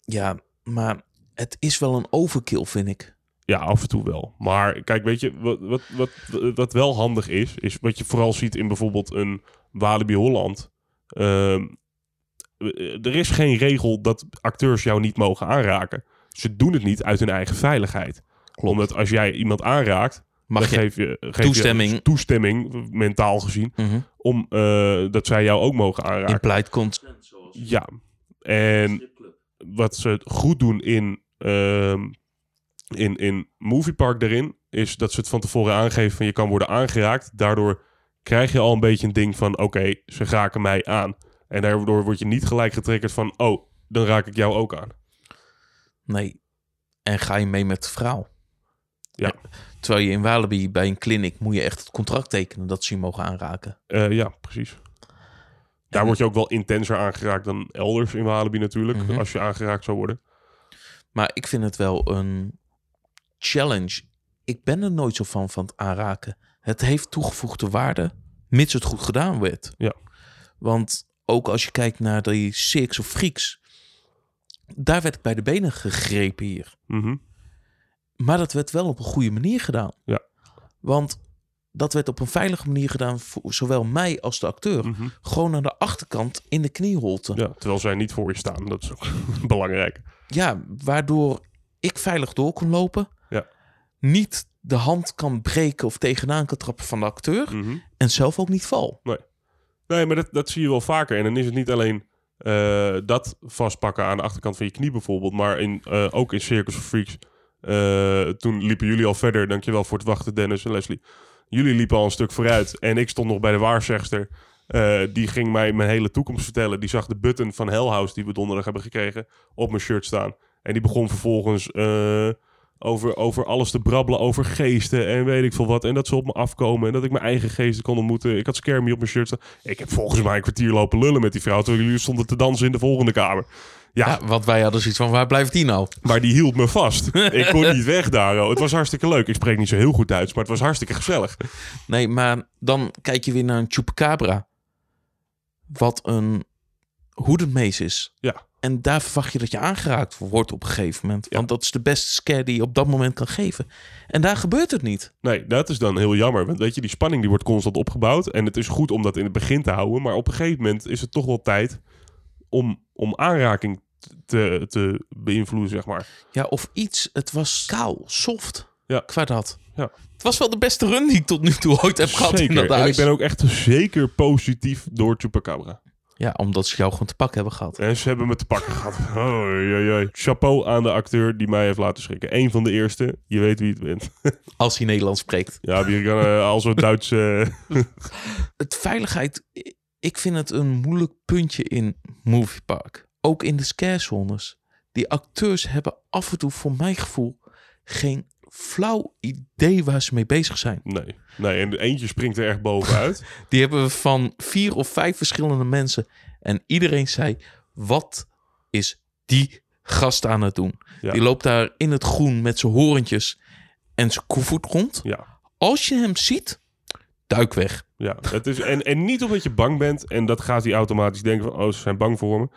Ja, maar het is wel een overkill, vind ik. Ja, af en toe wel. Maar kijk, weet je, wat, wat, wat, wat wel handig is, is wat je vooral ziet in bijvoorbeeld een Walibi Holland. Ehm, er is geen regel dat acteurs jou niet mogen aanraken. Ze doen het niet uit hun eigen veiligheid. Omdat als jij iemand aanraakt, Mag je... geef je geef toestemming. Je toestemming, mentaal gezien, Mhm. om eh, dat zij jou ook mogen aanraken. Implied consent. Ja, en wat ze goed doen in, ehm in, in Movie Park daarin, is dat ze het van tevoren aangeven van je kan worden aangeraakt. Daardoor krijg je al een beetje een ding van oké, ze raken mij aan. En daardoor word je niet gelijk getriggerd van oh, dan raak ik jou ook aan. Nee. En ga je mee met de vrouw? Ja. Terwijl je in Walibi bij een clinic moet je echt het contract tekenen dat ze je mogen aanraken. Eh, ja, precies. Daar En- word je ook wel intenser aangeraakt dan elders in Walibi natuurlijk, Mhm. als je aangeraakt zou worden. Maar ik vind het wel een challenge. Ik ben er nooit zo van van het aanraken. Het heeft toegevoegde waarde, mits het goed gedaan werd. Ja. Want ook als je kijkt naar die Six of Freaks, daar werd ik bij de benen gegrepen hier. Mhm. Maar dat werd wel op een goede manier gedaan. Ja. Want dat werd op een veilige manier gedaan voor zowel mij als de acteur. Mhm. Gewoon aan de achterkant in de knieholte. Ja, terwijl zij niet voor je staan. Dat is ook [laughs] belangrijk. Ja, waardoor ik veilig door kon lopen. Niet de hand kan breken of tegenaan kan trappen van de acteur. Mhm. En zelf ook niet val. Nee, maar dat, dat zie je wel vaker. En dan is het niet alleen eh, dat vastpakken aan de achterkant van je knie bijvoorbeeld, maar in, eh, ook in Circus of Freaks. eh, toen liepen jullie al verder. Dankjewel voor het wachten, Dennis en Leslie. Jullie liepen al een stuk vooruit. En ik stond nog bij de waarzegster. Die ging mij mijn hele toekomst vertellen. Die zag de button van Hellhouse die we donderdag hebben gekregen op mijn shirt staan. En die begon vervolgens over, over alles te brabbelen. Over geesten en weet ik veel wat. En dat ze op me afkomen. En dat ik mijn eigen geesten kon ontmoeten. Ik had Skermie op mijn shirt staan. Ik heb volgens mij een kwartier lopen lullen met die vrouw. Terwijl jullie stonden te dansen in de volgende kamer. Ja, Ja, want wij hadden zoiets van, waar blijft die nou? maar die hield me vast. [laughs] ik kon niet weg daar. oh. Het was hartstikke leuk. Ik spreek niet zo heel goed Duits, maar het was hartstikke gezellig. Nee, maar dan kijk je weer naar een Chupacabra. Wat een hoedenmees is. Ja. En daar verwacht je dat je aangeraakt wordt op een gegeven moment. Ja. Want dat is de beste scare die je op dat moment kan geven. En daar gebeurt het niet. Nee, dat is dan heel jammer. Want weet je, die spanning die wordt constant opgebouwd. En het is goed om dat in het begin te houden. Maar op een gegeven moment is het toch wel tijd om, om aanraking te, te beïnvloeden, zeg maar. Ja, of iets. Het was kaal, soft. Ja. Qua dat. Ja. Het was wel de beste run die ik tot nu toe ooit heb gehad in dat Zeker. En ik ben ook echt zeker positief door Chupacabra. Ja, omdat ze jou gewoon te pakken hebben gehad. En ze hebben me te pakken gehad. [laughs] Oei, oei. Chapeau aan de acteur die mij heeft laten schrikken. Eén van de eerste. Je weet wie het bent. [laughs] Als hij Nederlands spreekt. Ja, wie kan uh, al zo'n Duits... eh, [laughs] Het veiligheid, ik vind het een moeilijk puntje in Movie Park. Ook in de scarezones. Die acteurs hebben af en toe voor mijn gevoel geen flauw idee waar ze mee bezig zijn. Nee. Nee, en eentje springt er echt bovenuit. [laughs] Die hebben we van vier of vijf verschillende mensen. En iedereen zei, wat is die gast aan het doen? Ja. Die loopt daar in het groen met zijn horentjes en zijn koevoet rond. ja. Als je hem ziet, duik weg. Ja, het is, en, en niet omdat je bang bent en dat gaat hij automatisch denken van, oh, ze zijn bang voor me.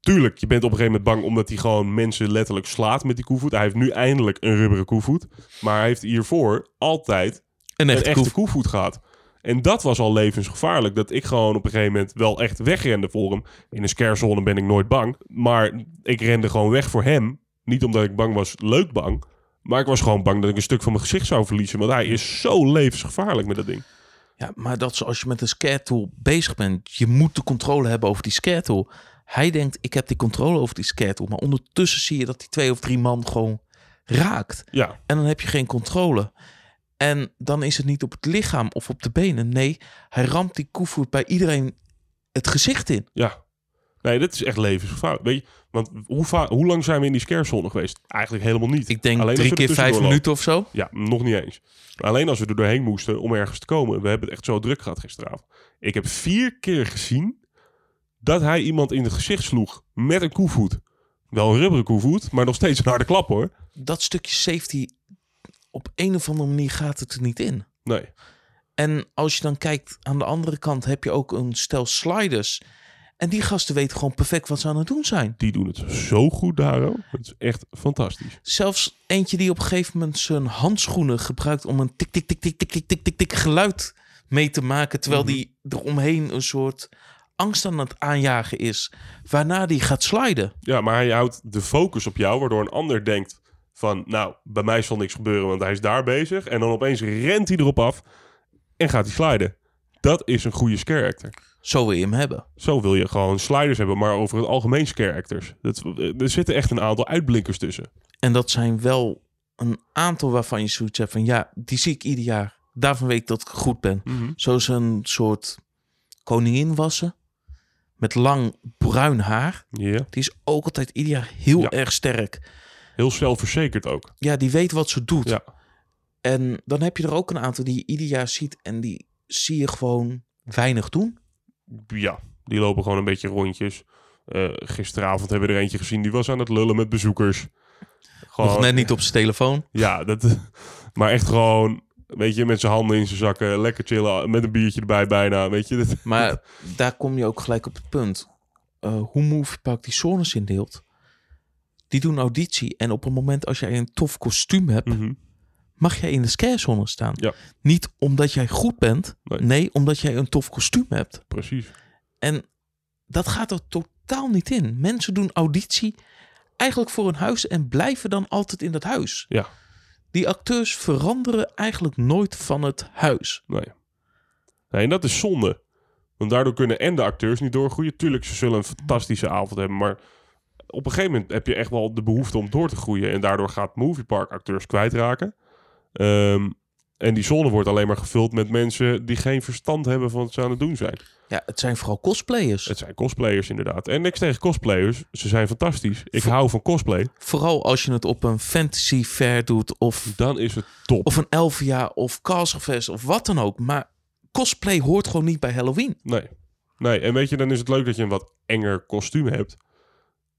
Tuurlijk, je bent op een gegeven moment bang omdat hij gewoon mensen letterlijk slaat met die koevoet. Hij heeft nu eindelijk een rubberen koevoet, maar hij heeft hiervoor altijd Een een echte koevoet gehad. En dat was al levensgevaarlijk. Dat ik gewoon op een gegeven moment wel echt wegrende voor hem. In een scarezone ben ik nooit bang. Maar ik rende gewoon weg voor hem. Niet omdat ik bang was, leuk bang. Maar ik was gewoon bang dat ik een stuk van mijn gezicht zou verliezen. Want hij is zo levensgevaarlijk met dat ding. Ja, maar dat is als je met een scare tool bezig bent. Je moet de controle hebben over die scare tool. Hij denkt, ik heb die controle over die tool. Maar ondertussen zie je dat die twee of drie man gewoon raakt. Ja, En dan heb je geen controle. En dan is het niet op het lichaam of op de benen. Nee, hij ramt die koevoet bij iedereen het gezicht in. ja. Nee, dit is echt levensgevaarlijk. Weet je, want hoe, hoe lang zijn we in die scarezone geweest? Eigenlijk helemaal niet. Ik denk Alleen drie keer er vijf minuten of zo. Ja, nog niet eens. Alleen als we er doorheen moesten om ergens te komen. We hebben het echt zo druk gehad gisteravond. Ik heb vier keer gezien dat hij iemand in het gezicht sloeg met een koevoet. Wel een rubberen koevoet, maar nog steeds een harde klap hoor. Dat stukje safety, op een of andere manier gaat het er niet in. Nee. En als je dan kijkt aan de andere kant, heb je ook een stel sliders. En die gasten weten gewoon perfect wat ze aan het doen zijn. Die doen het zo goed daar. Het is echt fantastisch. Zelfs eentje die op een gegeven moment zijn handschoenen gebruikt om een tik tik tik tik tik tik tik tik tik geluid mee te maken, terwijl Mhm. die eromheen een soort angst aan het aanjagen is, waarna die gaat sliden. Ja, maar hij houdt de focus op jou, waardoor een ander denkt van... Nou, bij mij zal niks gebeuren, want hij is daar bezig. En dan opeens rent hij erop af en gaat hij sliden. Dat is een goede scare actor. Zo wil je hem hebben. Zo wil je gewoon sliders hebben, maar over het algemeen scare actors. Dat, er zitten echt een aantal uitblinkers tussen. En dat zijn wel een aantal waarvan je zoiets hebt van ja, die zie ik ieder jaar. Daarvan weet ik dat ik goed ben. Zoals een soort koningin wassen. Met lang bruin haar. Ja, Die is ook altijd ieder jaar heel Ja. erg sterk. heel zelfverzekerd ook. Ja, die weet wat ze doet. Ja. En dan heb je er ook een aantal die je ieder jaar ziet. En die zie je gewoon weinig doen. Ja, die lopen gewoon een beetje rondjes. Eh, gisteravond hebben we er eentje gezien, die was aan het lullen met bezoekers. Gewoon, Nog net niet op zijn telefoon. Ja, dat, [laughs] maar echt gewoon Weet je, met zijn handen in zijn zakken, lekker chillen, met een biertje erbij bijna. Weet je, dat, Maar daar kom je ook gelijk op het punt. Eh, hoe Moviepark die zones indeelt. Die doen auditie. En op het moment als jij een tof kostuum hebt, Mhm. mag jij in de scarezone staan. Ja. Niet omdat jij goed bent. Nee. Nee. omdat jij een tof kostuum hebt. precies. En dat gaat er totaal niet in. Mensen doen auditie eigenlijk voor een huis en blijven dan altijd in dat huis. Ja. Die acteurs veranderen eigenlijk nooit van het huis. Nee. nee, en dat is zonde. Want daardoor kunnen en de acteurs niet doorgroeien. Tuurlijk, ze zullen een fantastische avond hebben, maar op een gegeven moment heb je echt wel de behoefte om door te groeien. En daardoor gaat Moviepark acteurs kwijtraken. Ehm, en die zone wordt alleen maar gevuld met mensen die geen verstand hebben van wat ze aan het doen zijn. Ja, het zijn vooral cosplayers. Het zijn cosplayers inderdaad. En niks tegen cosplayers. Ze zijn fantastisch. Ik hou van cosplay. Vooral als je het op een fantasy fair doet of, Dan is het top. of een Elvia of Castlefest of wat dan ook. Maar cosplay hoort gewoon niet bij Halloween. Nee. Nee, en weet je, dan is het leuk dat je een wat enger kostuum hebt.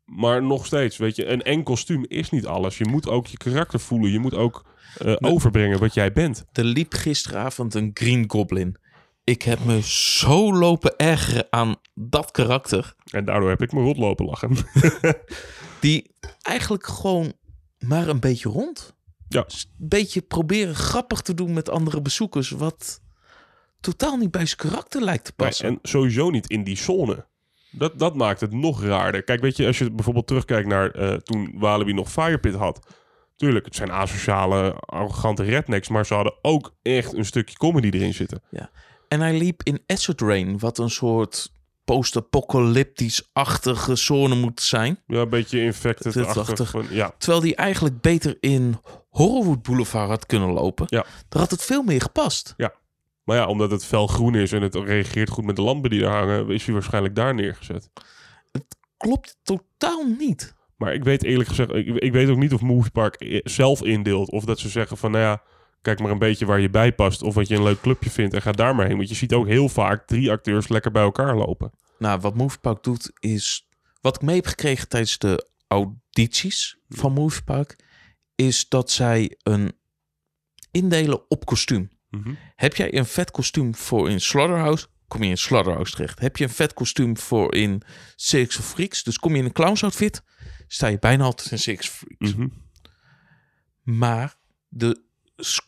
Maar nog steeds, weet je, een eng kostuum is niet alles. Je moet ook je karakter voelen. Je moet ook eh, overbrengen wat jij bent. Er liep gisteravond een Green Goblin. Ik heb me zo lopen ergeren aan dat karakter. En daardoor heb ik me rot lopen lachen. [laughs] Die eigenlijk gewoon maar een beetje rond. Ja. Een beetje proberen grappig te doen met andere bezoekers. Wat totaal niet bij zijn karakter lijkt te Nee, passen. en sowieso niet in die zone. Dat, dat maakt het nog raarder. Kijk, weet je, als je bijvoorbeeld terugkijkt naar eh, toen Walibi nog Firepit had. Tuurlijk, het zijn asociale, arrogante rednecks, maar ze hadden ook echt een stukje comedy erin zitten. En hij liep in Acid Rain, wat een soort post-apocalyptisch-achtige zone moet zijn. Ja, een beetje infected Dit-achtig. van, Ja, Terwijl die eigenlijk beter in Horrorwood Boulevard had kunnen lopen. Ja. Daar had het veel meer gepast. maar ja, omdat het fel groen is en het reageert goed met de lampen die er hangen, is hij waarschijnlijk daar neergezet. Klopt totaal niet. Maar ik weet eerlijk gezegd, ik, ik weet ook niet of Moviepark i- zelf indeelt. Of dat ze zeggen van, nou ja, kijk maar een beetje waar je bij past. Of wat je een leuk clubje vindt en ga daar maar heen. Want je ziet ook heel vaak drie acteurs lekker bij elkaar lopen. Nou, wat Moviepark doet is... Wat ik mee heb gekregen tijdens de audities van Moviepark... is dat zij een indelen op kostuum. Mhm. Heb jij een vet kostuum voor in Slaughterhouse... kom je in Slaughterhouse terecht. Heb je een vet kostuum voor in Six of Freaks... dus kom je in een clowns outfit... sta je bijna altijd in Six of Freaks. Mhm. Maar de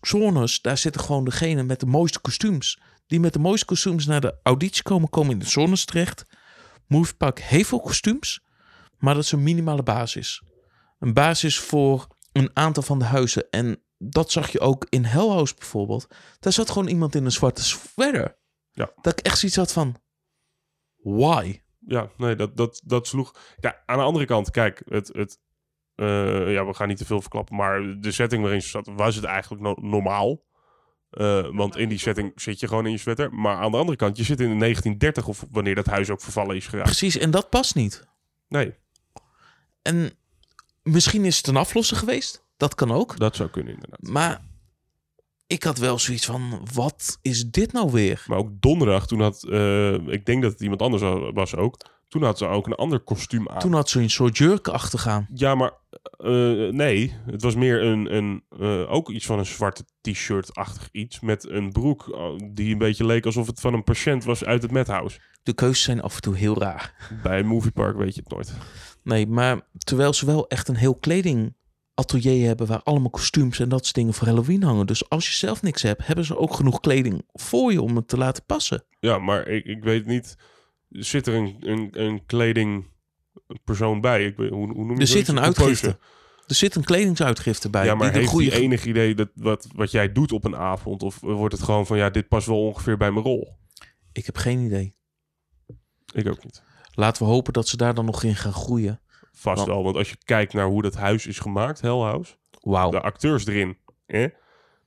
zones, daar zitten gewoon degene met de mooiste kostuums. Die met de mooiste kostuums naar de auditie komen, komen in de zones terecht. Moviepark heeft veel kostuums, maar dat is een minimale basis. Een basis voor een aantal van de huizen. En dat zag je ook in Hell House bijvoorbeeld. Daar zat gewoon iemand in een zwarte sweater. Ja. Dat ik echt zoiets had van... Why? Ja, nee, dat, dat, dat sloeg. Ja, aan de andere kant, kijk, het, het, eh, ja, we gaan niet te veel verklappen, maar de setting waarin ze zat, was het eigenlijk no- normaal. Eh, want in die setting zit je gewoon in je sweater. Maar aan de andere kant, je zit in de 1930 of wanneer dat huis ook vervallen is geraakt. Precies, en dat past niet. Nee, En misschien is het een aflosser geweest. Dat kan ook. dat zou kunnen inderdaad. Maar ik had wel zoiets van, wat is dit nou weer? Maar ook donderdag, toen had, eh, ik denk dat het iemand anders was ook, toen had ze ook een ander kostuum aan. Toen had ze een soort jurk achtergaan. Ja, maar eh, nee, het was meer een, een eh, ook iets van een zwarte t-shirt-achtig iets met een broek eh, die een beetje leek alsof het van een patiënt was uit het Madhouse. De keuzes zijn af en toe heel raar. Bij een moviepark weet je het nooit. Nee, maar terwijl ze wel echt een heel kledingatelier hebben waar allemaal kostuums en dat soort dingen voor Halloween hangen. Dus als je zelf niks hebt, hebben ze ook genoeg kleding voor je om het te laten passen. Ja, maar ik, ik weet niet, zit er een, een, een kledingpersoon bij? Ik weet, hoe, hoe noem je Er zit een uitgifte. Er zit een kledingsuitgifte bij. Ja, maar die heeft goede enig idee dat wat, wat jij doet op een avond? Of wordt het gewoon van, ja, dit past wel ongeveer bij mijn rol? Ik heb geen idee. Ik ook niet. Laten we hopen dat ze daar dan nog in gaan groeien. Vast Want- wel, want als je kijkt naar hoe dat huis is gemaakt, Hell House, Wauw. de acteurs erin. Hè?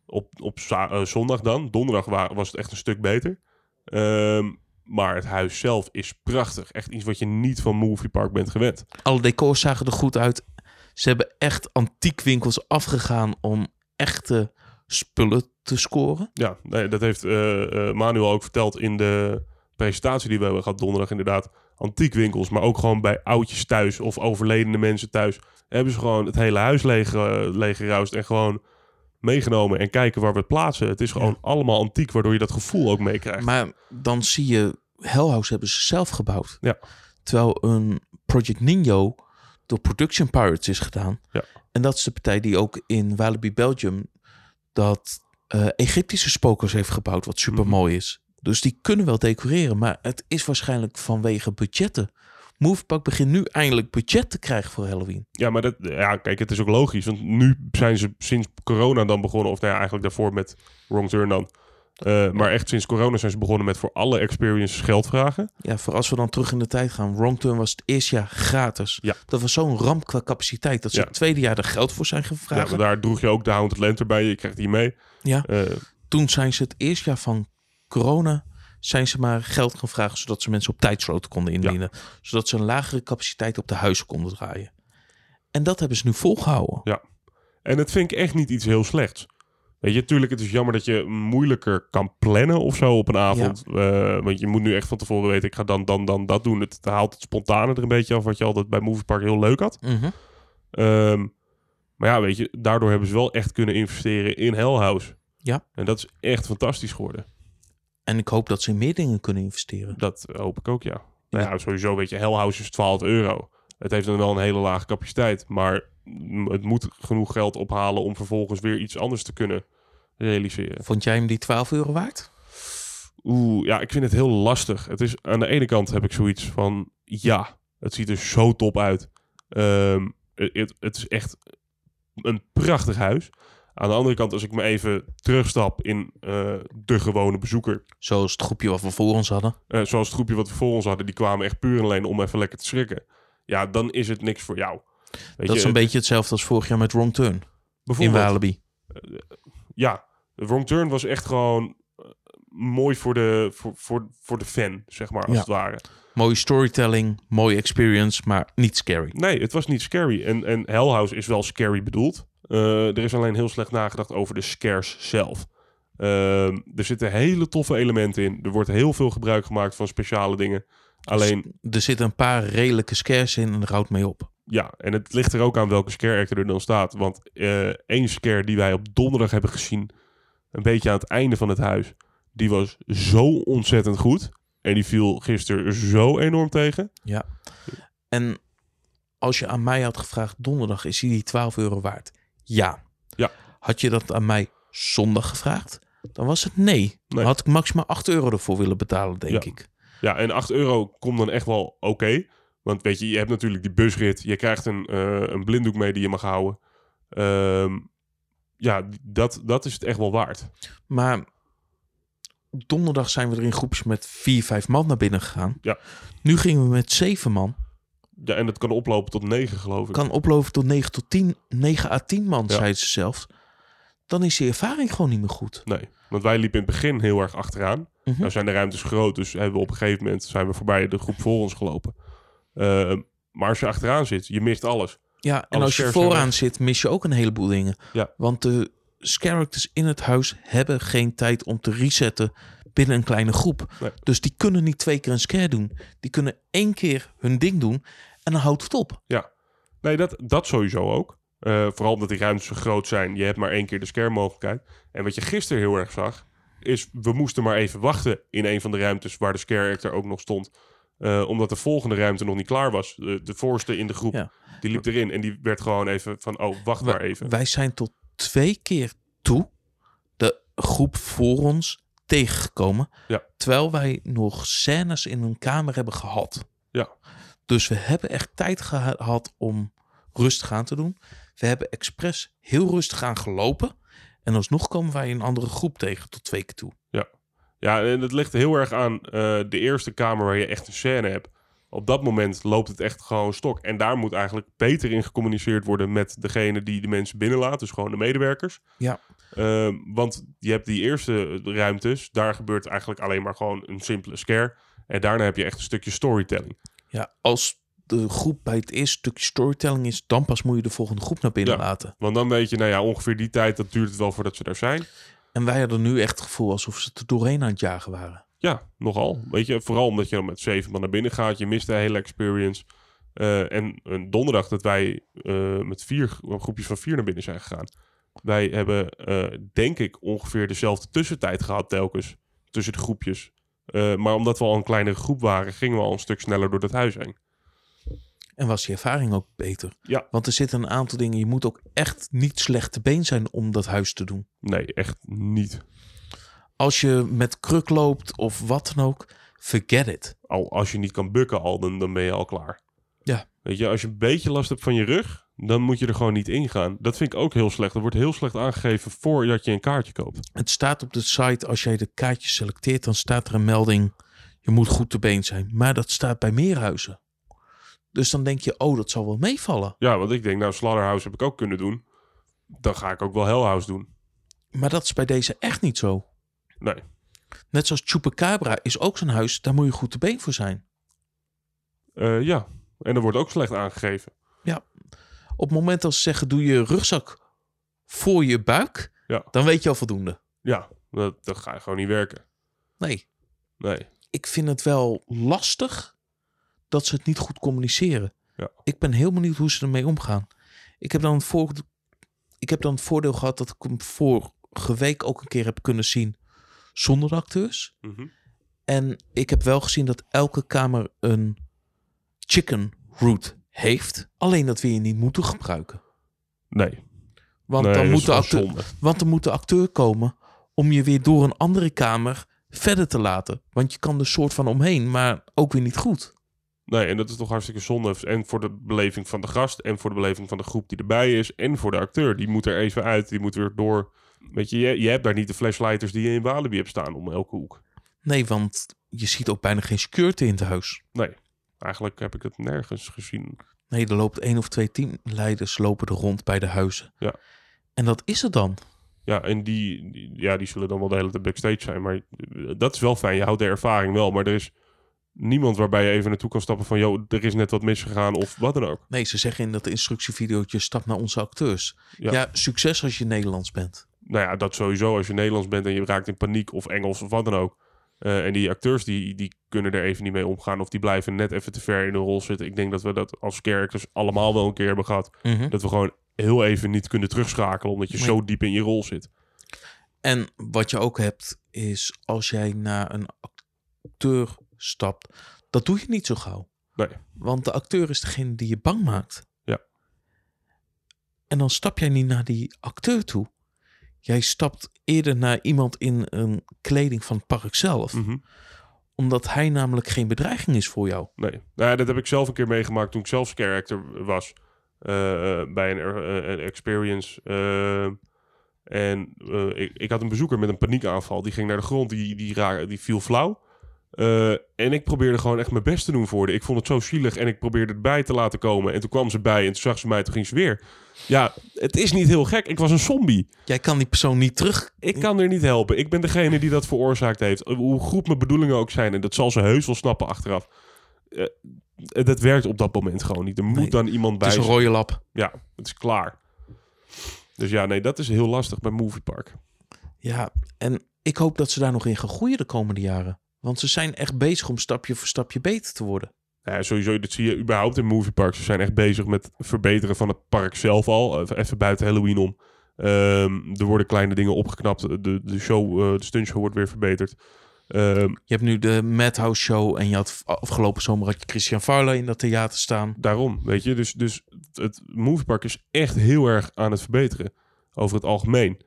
Op, op eh, zondag dan. Donderdag wa- was het echt een stuk beter. Ehm, maar het huis zelf is prachtig. Echt iets wat je niet van Movie Park bent gewend. Alle decors zagen er goed uit. Ze hebben echt antiekwinkels afgegaan om echte spullen te scoren. Ja, nee, dat heeft eh, eh, Manuel ook verteld in de presentatie die we hebben gehad donderdag. Inderdaad, antiekwinkels, maar ook gewoon bij oudjes thuis of overledene mensen thuis. Hebben ze gewoon het hele huis leeg, uh, leeggeruist en gewoon meegenomen en kijken waar we het plaatsen. Het is gewoon allemaal antiek, waardoor je dat gevoel ook meekrijgt. Maar dan zie je, Hell House hebben ze zelf gebouwd. Ja. Terwijl een Project Nino door Production Pirates is gedaan. Ja. En dat is de partij die ook in Walibi Belgium dat eh, Egyptische spokers heeft gebouwd, wat super mooi is. Dus die kunnen wel decoreren, maar het is waarschijnlijk vanwege budgetten. Movepak begint nu eindelijk budget te krijgen voor Halloween. Ja, maar dat, ja, kijk, het is ook logisch. Want nu zijn ze sinds corona dan begonnen, of nou ja, eigenlijk daarvoor met Wrong Turn dan. Eh, maar echt sinds corona zijn ze begonnen met voor alle experiences geld vragen. Ja, voor als we dan terug in de tijd gaan. Wrong Turn was het eerste jaar gratis. Ja. Dat was zo'n ramp qua capaciteit dat ze Ja. het tweede jaar er geld voor zijn Ja, gevraagd. maar daar droeg je ook de Haunted Lantern bij. Je krijgt die mee. Ja. Eh, Toen zijn ze het eerste jaar van corona zijn ze maar geld gaan vragen zodat ze mensen op tijdsloten konden indienen. Zodat ze een lagere capaciteit op de huizen konden draaien. En dat hebben ze nu volgehouden. en dat vind ik echt niet iets heel slechts. Weet je, natuurlijk, het is jammer dat je moeilijker kan plannen of zo op een avond. Eh, want je moet nu echt van tevoren weten, ik ga dan, dan, dan dat doen. Het haalt het spontane er een beetje af, wat je altijd bij Movie Park heel leuk had. Mhm. Ehm, maar ja, weet je, daardoor hebben ze wel echt kunnen investeren in Hell House. Ja. En dat is echt fantastisch geworden. En ik hoop dat ze in meer dingen kunnen investeren. Dat hoop ik ook, ja. Nou ja, sowieso weet je, Hell House is 12 euro. Het heeft dan wel een hele lage capaciteit, maar het moet genoeg geld ophalen om vervolgens weer iets anders te kunnen realiseren. Vond jij hem die 12 euro waard? Oeh, ja, ik vind het heel lastig. Het is, aan de ene kant heb ik zoiets van, ja, het ziet er zo top uit. Ehm, het, het is echt een prachtig huis. Aan de andere kant, als ik me even terugstap in eh, de gewone bezoeker, Zoals het groepje wat we voor ons hadden. eh, zoals het groepje wat we voor ons hadden, die kwamen echt puur en alleen om even lekker te schrikken. Ja, dan is het niks voor jou. Weet dat is een beetje hetzelfde als vorig jaar met Wrong Turn in bijvoorbeeld, Walibi. Ja, Wrong Turn was echt gewoon eh, mooi voor de, voor, voor, voor de fan, zeg maar, als Ja. het ware. Mooie storytelling, mooie experience, maar niet scary. Nee, het was niet scary. En, en Hell House is wel scary bedoeld. Eh, er is alleen heel slecht nagedacht over de scares zelf. Ehm, er zitten hele toffe elementen in. Er wordt heel veel gebruik gemaakt van speciale dingen. Alleen, Er zitten een paar redelijke scares in en er houdt mee op. ja, en het ligt er ook aan welke scare actor er dan staat. Want eh één scare die wij op donderdag hebben gezien, een beetje aan het einde van het huis, die was zo ontzettend goed. En die viel gisteren zo enorm tegen. Ja. En als je aan mij had gevraagd, donderdag is hij die 12 euro waard? Ja. Ja. Had je dat aan mij zondag gevraagd? Dan was het nee. Dan Nee. had ik maximaal 8 euro ervoor willen betalen, denk Ja. ik. Ja, en 8 euro komt dan echt wel oké. Want weet je, je hebt natuurlijk die busrit. Je krijgt een, eh, een blinddoek mee die je mag houden. Ehm, ja, dat, dat is het echt wel waard. Maar donderdag zijn we er in groepjes met 4, 5 man naar binnen gegaan. Ja. Nu gingen we met 7 man. Ja, en dat kan oplopen tot 9, geloof ik. Kan oplopen tot 9 tot 10, 9 à 10 man, Ja. zeiden ze zelfs. Dan is die ervaring gewoon niet meer goed. Nee, want wij liepen in het begin heel erg achteraan. Mhm. Nou zijn de ruimtes groot, dus hebben we op een gegeven moment zijn we voorbij de groep voor ons gelopen. Ehm, maar als je achteraan zit, je mist alles. Ja, en als je vooraan zit, mis je ook een heleboel dingen. Ja. Want de characters in het huis hebben geen tijd om te resetten binnen een kleine groep. Nee. Dus die kunnen niet twee keer een scare doen. Die kunnen één keer hun ding doen en dan houdt het op. Nee, dat, dat sowieso ook. Eh, vooral omdat die ruimtes zo groot zijn. Je hebt maar één keer de scare mogelijkheid. En wat je gisteren heel erg zag, is we moesten maar even wachten in een van de ruimtes waar de scare actor ook nog stond. Eh, omdat de volgende ruimte nog niet klaar was. De, de voorste in de groep, Ja. die liep erin. En die werd gewoon even van, oh, wacht maar even. Wij zijn tot twee keer toe de groep voor ons tegengekomen. Ja. Terwijl wij nog scènes in een kamer hebben gehad. Ja. Dus we hebben echt tijd geha- gehad om rustig aan te doen. We hebben expres heel rustig aan gelopen. En alsnog komen wij een andere groep tegen tot twee keer toe. Ja, en het ligt heel erg aan eh, de eerste kamer waar je echt een scène hebt. Op dat moment loopt het echt gewoon stok. En daar moet eigenlijk beter in gecommuniceerd worden met degene die de mensen binnenlaat. Dus gewoon de medewerkers. Ja. Ehm, want je hebt die eerste ruimtes. Daar gebeurt eigenlijk alleen maar gewoon een simpele scare. En daarna heb je echt een stukje storytelling. Ja, als de groep bij het eerste stukje storytelling is, dan pas moet je de volgende groep naar binnen Ja. laten. Want dan weet je, nou ja, ongeveer die tijd, dat duurt het wel voordat ze daar zijn. En wij hadden nu echt het gevoel alsof ze er doorheen aan het jagen waren. Ja, nogal. Weet je, vooral omdat je dan met zeven man naar binnen gaat. Je mist de hele experience. Eh, en een donderdag dat wij eh, met vier groepjes van vier naar binnen zijn gegaan. Wij hebben, eh, denk ik, ongeveer dezelfde tussentijd gehad telkens. Tussen de groepjes. Eh, maar omdat we al een kleinere groep waren, gingen we al een stuk sneller door dat huis heen. En was je ervaring ook beter? Ja. Want er zitten een aantal dingen. Je moet ook echt niet slecht te been zijn om dat huis te doen. Nee, echt niet. Als je met kruk loopt of wat dan ook, forget it. Al als je niet kan bukken al, dan, dan ben je al klaar. Ja. Weet je, als je een beetje last hebt van je rug, dan moet je er gewoon niet in gaan. Dat vind ik ook heel slecht. Dat wordt heel slecht aangegeven voordat je een kaartje koopt. Het staat op de site, als jij de kaartjes selecteert, dan staat er een melding. Je moet goed te been zijn. Maar dat staat bij meer huizen. Dus dan denk je, oh, dat zal wel meevallen. Ja, want ik denk, nou, Slaughterhouse heb ik ook kunnen doen. Dan ga ik ook wel Hellhouse doen. Maar dat is bij deze echt niet zo. Nee. Net zoals Chupacabra is ook zo'n huis, daar moet je goed te been voor zijn. Eh, ja, en dat wordt ook slecht aangegeven. Op het moment dat ze zeggen, doe je rugzak voor je buik, Ja. dan weet je al voldoende. Ja, dat, dat ga je gewoon niet werken. Nee, Nee. ik vind het wel lastig dat ze het niet goed communiceren. Ja. Ik ben heel benieuwd hoe ze ermee omgaan. Ik heb dan het, voor, ik heb dan het voordeel gehad dat ik hem vorige week ook een keer heb kunnen zien zonder de acteurs. Mhm. En ik heb wel gezien dat elke kamer een chicken root heeft. Alleen dat we je niet moeten gebruiken. Nee. Want, nee, dan moet de acteur, zonde. want dan moet de acteur komen om je weer door een andere kamer verder te laten. Want je kan er soort van omheen, maar ook weer niet goed. Nee, en dat is toch hartstikke zonde. En voor de beleving van de gast, en voor de beleving van de groep die erbij is, en voor de acteur. Die moet er even uit, die moet weer door. Weet je, je, je hebt daar niet de flashlighters die je in Walibi hebt staan om elke hoek. Nee, want je ziet ook bijna geen security in het huis. Nee, eigenlijk heb ik het nergens gezien. Nee, er loopt één of twee teamleiders lopen er rond bij de huizen. Ja. En dat is het dan. Ja, en die, die- ja, die zullen dan wel de hele tijd backstage zijn. Maar eh, dat is wel fijn. Je houdt de ervaring wel. Maar er is niemand waarbij je even naartoe kan stappen van... joh, er is net wat misgegaan of wat dan ook. Nee, ze zeggen in dat instructievideootje stap naar onze acteurs. Ja. Ja, succes als je Nederlands bent. Nou ja, dat sowieso. Als je Nederlands bent en je raakt in paniek of Engels of wat dan ook. Eh, en die acteurs die, die kunnen er even niet mee omgaan. Of die blijven net even te ver in de rol zitten. Ik denk dat we dat als characters allemaal wel een keer hebben gehad. Dat we gewoon heel even niet kunnen terugschakelen. Omdat je Nee. zo diep in je rol zit. En wat je ook hebt, is als jij naar een acteur stapt, dat doe je niet zo gauw. Nee. Want de acteur is degene die je bang maakt. Ja. En dan stap jij niet naar die acteur toe. Jij stapt eerder naar iemand in een kleding van het park zelf. Mhm. Omdat hij namelijk geen bedreiging is voor jou. Nee. Nou ja, dat heb ik zelf een keer meegemaakt toen ik zelf character was. eh, eh, bij een, eh, een experience. en ik, ik had een bezoeker met een paniekaanval. Die ging naar de grond, die, die, ra- die viel flauw. Eh, en ik probeerde gewoon echt mijn best te doen voor haar. Ik vond het zo zielig en ik probeerde het bij te laten komen. En toen kwam ze bij en toen zag ze mij, toen ging ze weer. Ja, het is niet heel gek. Ik was een zombie. Jij kan die persoon niet terug. Ik kan er niet helpen. Ik ben degene die dat veroorzaakt heeft. Hoe goed mijn bedoelingen ook zijn. En dat zal ze heus wel snappen achteraf. Eh, dat werkt op dat moment gewoon niet. Er moet Nee, dan iemand Het bij is een rode lap. Ja, het is klaar. Dus ja, nee, dat is heel lastig bij Movie Park. Ja, en ik hoop dat ze daar nog in gaan groeien de komende jaren. Want ze zijn echt bezig om stapje voor stapje beter te worden. Ja, sowieso, dat zie je überhaupt in Movie Park. Ze zijn echt bezig met het verbeteren van het park zelf al. Even- Even buiten Halloween om. Ehm, er worden kleine dingen opgeknapt. De, de show, eh, de stuntshow wordt weer verbeterd. Ehm, Je hebt nu de Madhouse Show en je had afgelopen zomer had je Christian Farley in dat theater staan. daarom, weet je. Dus, dus het moviepark is echt heel erg aan het verbeteren. Over het algemeen.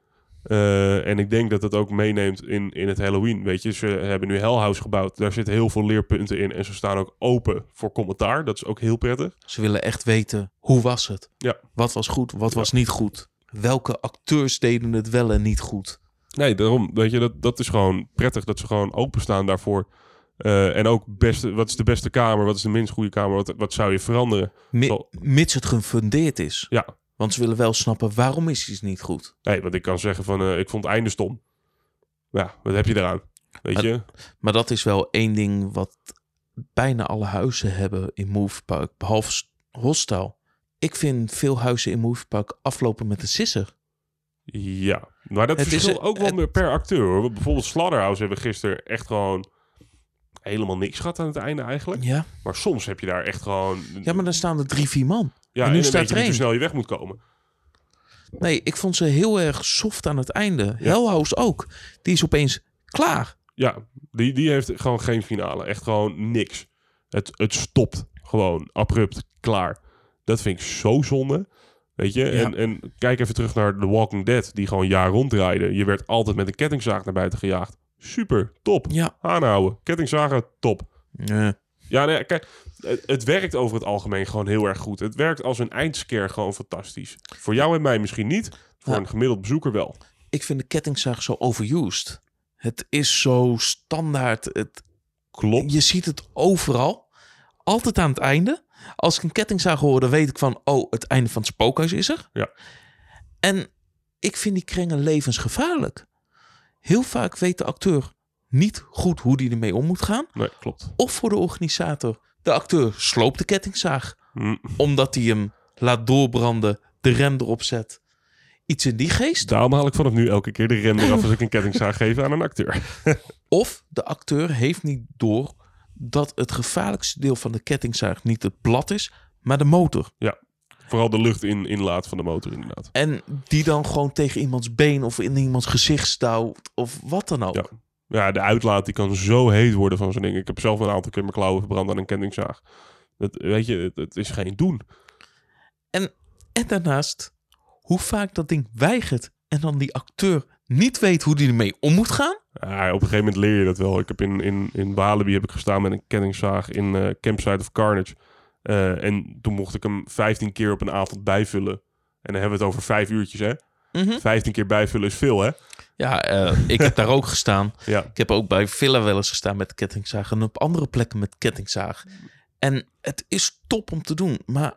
Eh, en ik denk dat dat ook meeneemt in, in het Halloween. Weet je, ze hebben nu Hellhouse gebouwd. Daar zitten heel veel leerpunten in. En ze staan ook open voor commentaar. Dat is ook heel prettig. Ze willen echt weten, hoe was het? Ja. Wat was goed, wat Ja. was niet goed? Welke acteurs deden het wel en niet goed? Nee, daarom, weet je, dat, dat is gewoon prettig dat ze gewoon openstaan daarvoor. Eh, en ook, beste, wat is de beste kamer? Wat is de minst goede kamer? Wat, wat zou je veranderen? Mi- Zo. mits het gefundeerd is. Ja, Want ze willen wel snappen, waarom is iets niet goed? nee, want ik kan zeggen van, eh, ik vond het einde stom. Ja, wat heb je eraan? Weet Maar- je? Maar dat is wel één ding wat bijna alle huizen hebben in Moviepark, behalve S- Hostel. Ik vind veel huizen in Moviepark aflopen met een sisser. Ja, maar dat Het is- verschilt ook wel het- meer per acteur. Hoor. Bijvoorbeeld Slaughterhouse hebben we gisteren echt gewoon helemaal niks gehad aan het einde eigenlijk. Ja, Maar soms heb je daar echt gewoon... ja maar dan staan er drie, vier man. ja, en nu en staat er hoe één. snel je weg moet komen. Nee, ik vond ze heel erg soft aan het einde. Hell House ook. Die is opeens klaar. Ja, die, die heeft gewoon geen finale. Echt gewoon niks. Het, het stopt gewoon abrupt, klaar. Dat vind ik zo zonde. Weet je? En, en kijk even terug naar The Walking Dead, die gewoon jaar ronddraaide. Je werd altijd met een kettingzaag naar buiten gejaagd. Super, top. Ja. Aanhouden. Kettingzagen, top. Nee. Ja, nee, kijk, het, het werkt over het algemeen gewoon heel erg goed. Het werkt als een eindscare gewoon fantastisch. Voor jou en mij misschien niet, voor Ja. een gemiddeld bezoeker wel. Ik vind de kettingzaag zo overused. Het is zo standaard. Het, Klopt. je ziet het overal. Altijd aan het einde. Als ik een kettingzaag hoor, dan weet ik van... oh, het einde van het spookhuis is er. Ja. En ik vind die krengen levensgevaarlijk. Heel vaak weet de acteur niet goed hoe die ermee om moet gaan. Nee, klopt. Of voor de organisator. De acteur sloopt de kettingzaag. Hm. Omdat hij hem laat doorbranden, de rem erop zet. Iets in die geest. Daarom haal ik vanaf nu elke keer de rem eraf als ik een kettingzaag [laughs] geef aan een acteur. Of de acteur heeft niet door dat het gevaarlijkste deel van de kettingzaag niet het blad is, maar de motor. Vooral de lucht in, inlaat van de motor inderdaad. En die dan gewoon tegen iemands been of in iemands gezicht stouwt of wat dan ook. Ja. Ja, de uitlaat die kan zo heet worden van zo'n ding. Ik heb zelf een aantal keer mijn klauwen verbrand aan een kettingzaag. Dat, weet je, het, het is geen doen. En daarnaast, hoe vaak dat ding weigert en dan die acteur niet weet hoe die ermee om moet gaan. Ja, op een gegeven moment leer je dat wel. Ik heb in, in, in Walibi heb ik gestaan met een kettingzaag in eh, Campsite of Carnage. Eh, en toen mocht ik hem 15 keer op een avond bijvullen. En dan hebben we het over vijf uurtjes, hè? Mhm. 15 keer bijvullen is veel, hè? Ja, eh, ik heb daar ook gestaan. [laughs] Ja. Ik heb ook bij Villa wel eens gestaan met kettingzaag en op andere plekken met kettingzaag. En het is top om te doen, maar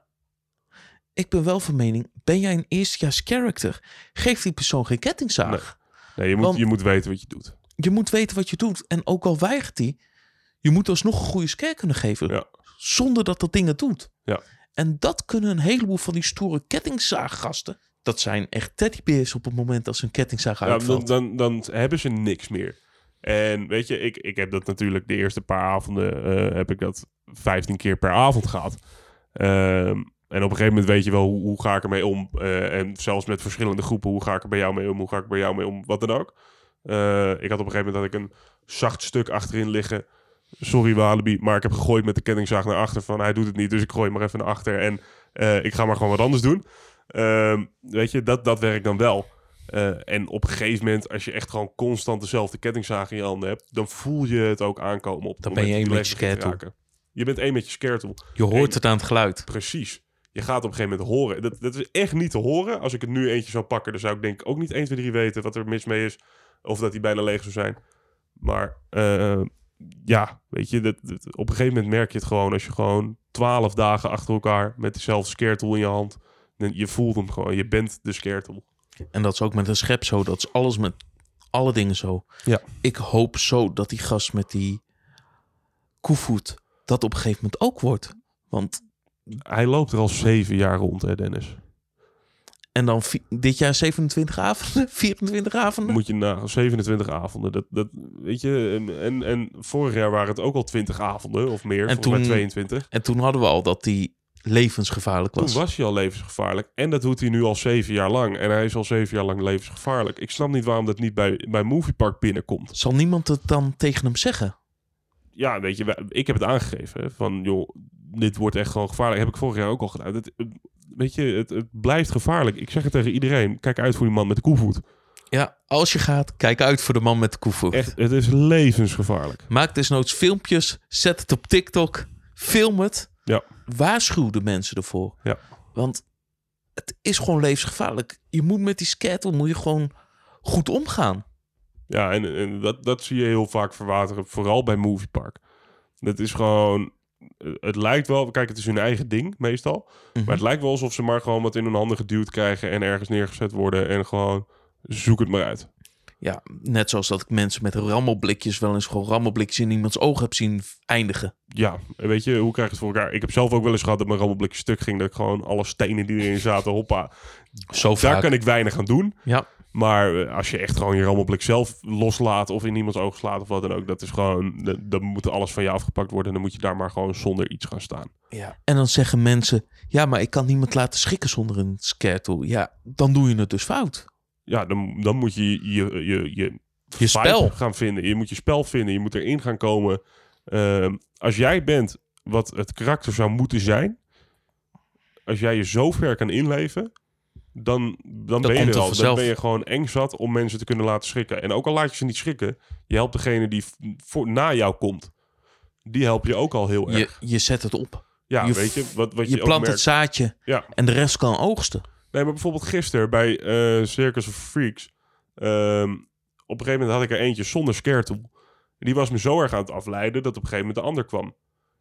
ik ben wel van mening, ben jij een eerstejaars character? Geef die persoon geen kettingzaag. Nee, je moet, Want- je moet weten wat je doet. Je moet weten wat je doet. En ook al weigert hij, je moet alsnog een goede scare kunnen geven. Ja. Zonder dat dat ding het doet. Ja. En dat kunnen een heleboel van die stoere kettingzaaggasten. Dat zijn echt teddybeers op het moment als een kettingzaag Ja, dan, uitvalt. dan, dan hebben ze niks meer. En weet je, ik, ik heb dat natuurlijk de eerste paar avonden, eh, heb ik dat 15 keer per avond gehad. Ehm, en op een gegeven moment weet je wel, hoe, hoe ga ik ermee om? Eh, en zelfs met verschillende groepen, hoe ga ik er bij jou mee om? Hoe ga ik er bij jou mee om? Wat dan ook. Eh, ik had op een gegeven moment dat ik een zacht stuk achterin liggen. Sorry Walibi, maar ik heb gegooid met de kettingzaag naar achter van hij doet het niet, dus ik gooi maar even naar achter en eh, ik ga maar gewoon wat anders doen. Ehm, weet je, dat, dat werkt dan wel. Eh, en op een gegeven moment, als je echt gewoon constant dezelfde kettingzaag in je handen hebt, dan voel je het ook aankomen op het Dan ben je één die met je. Je bent één met je je hoort Eén. het aan het geluid. Precies. Je gaat op een gegeven moment horen. Dat, dat is echt niet te horen. Als ik het nu eentje zou pakken, dan zou ik denk ik ook niet 1, 2, 3 weten wat er mis mee is. Of dat hij bijna leeg zou zijn. Maar eh, ja, weet je, dat, dat- op een gegeven moment merk je het gewoon als je gewoon 12 dagen achter elkaar met dezelfde scaretool in je hand. Je voelt hem gewoon. Je bent de scaretool. En dat is ook met een schep zo. Dat is alles met alle dingen zo. Ja. Ik hoop zo dat die gast met die koevoet dat op een gegeven moment ook wordt. Want Hij loopt er al zeven jaar rond, hè, Dennis. En dan dit jaar 27 avonden, [laughs] 24 avonden. Moet je na 27 avonden. Dat, dat, weet je, en, en, en vorig jaar waren het ook al 20 avonden of meer. En toen- 22. En toen hadden we al dat die levensgevaarlijk was. Toen was hij al levensgevaarlijk. En dat doet hij nu al zeven jaar lang. En hij is al zeven jaar lang levensgevaarlijk. Ik snap niet waarom dat niet bij, bij Moviepark binnenkomt. Zal niemand het dan tegen hem zeggen? Ja, weet je, ik heb het aangegeven. Van, joh, dit wordt echt gewoon gevaarlijk. Heb ik vorig jaar ook al gedaan. Het, weet je, het, het blijft gevaarlijk. Ik zeg het tegen iedereen. Kijk uit voor die man met de koevoet. Ja, als je gaat, kijk uit voor de man met de koevoet. Echt, het is levensgevaarlijk. Maak desnoods filmpjes, zet het op TikTok, film het. Ja. Waarschuw de mensen ervoor. Ja. Want het is gewoon levensgevaarlijk. Je moet met die skater moet je gewoon goed omgaan. Ja, en, en dat, dat zie je heel vaak verwateren. Vooral bij Moviepark. Dat is gewoon... Het lijkt wel... Kijk, het is hun eigen ding meestal. Mhm. Maar het lijkt wel alsof ze maar gewoon wat in hun handen geduwd krijgen... en ergens neergezet worden en gewoon... Zoek het maar uit. Ja, net zoals dat ik mensen met rammelblikjes wel eens gewoon rammelblikjes in iemands oog heb zien eindigen. Ja, weet je, hoe krijg je het voor elkaar? Ik heb zelf ook wel eens gehad dat mijn rammelblikje stuk ging. Dat ik gewoon alle stenen die erin zaten, hoppa. Zo Daar vaak. kan ik weinig aan doen. Ja. Maar eh, als je echt gewoon je rammelblik zelf loslaat of in iemands oog slaat of wat dan ook, dat is gewoon, dat- dan moet alles van je afgepakt worden en dan moet je daar maar gewoon zonder iets gaan staan. Ja. En dan zeggen mensen, ja, maar ik kan niemand laten schrikken zonder een scare tool. Ja, dan doe je het dus fout. Ja, dan, dan moet je je, je, je, je spel. gaan vinden. Je moet je spel vinden, je moet erin gaan komen. Ehm, als jij bent wat het karakter zou moeten zijn, als jij je zo ver kan inleven, dan, dan, ben je er al. Dan ben je gewoon eng zat om mensen te kunnen laten schrikken. En ook al laat je ze niet schrikken, je helpt degene die voor, na jou komt. Die help je ook al heel erg. Je, je zet het op. ja, je weet je, wat, wat je, Je plant het zaadje Ja. en de rest kan oogsten. Nee, maar bijvoorbeeld gisteren bij eh, Circus of Freaks. ehm, op een gegeven moment had ik er eentje zonder scare tool. Die was me zo erg aan het afleiden dat op een gegeven moment de ander kwam.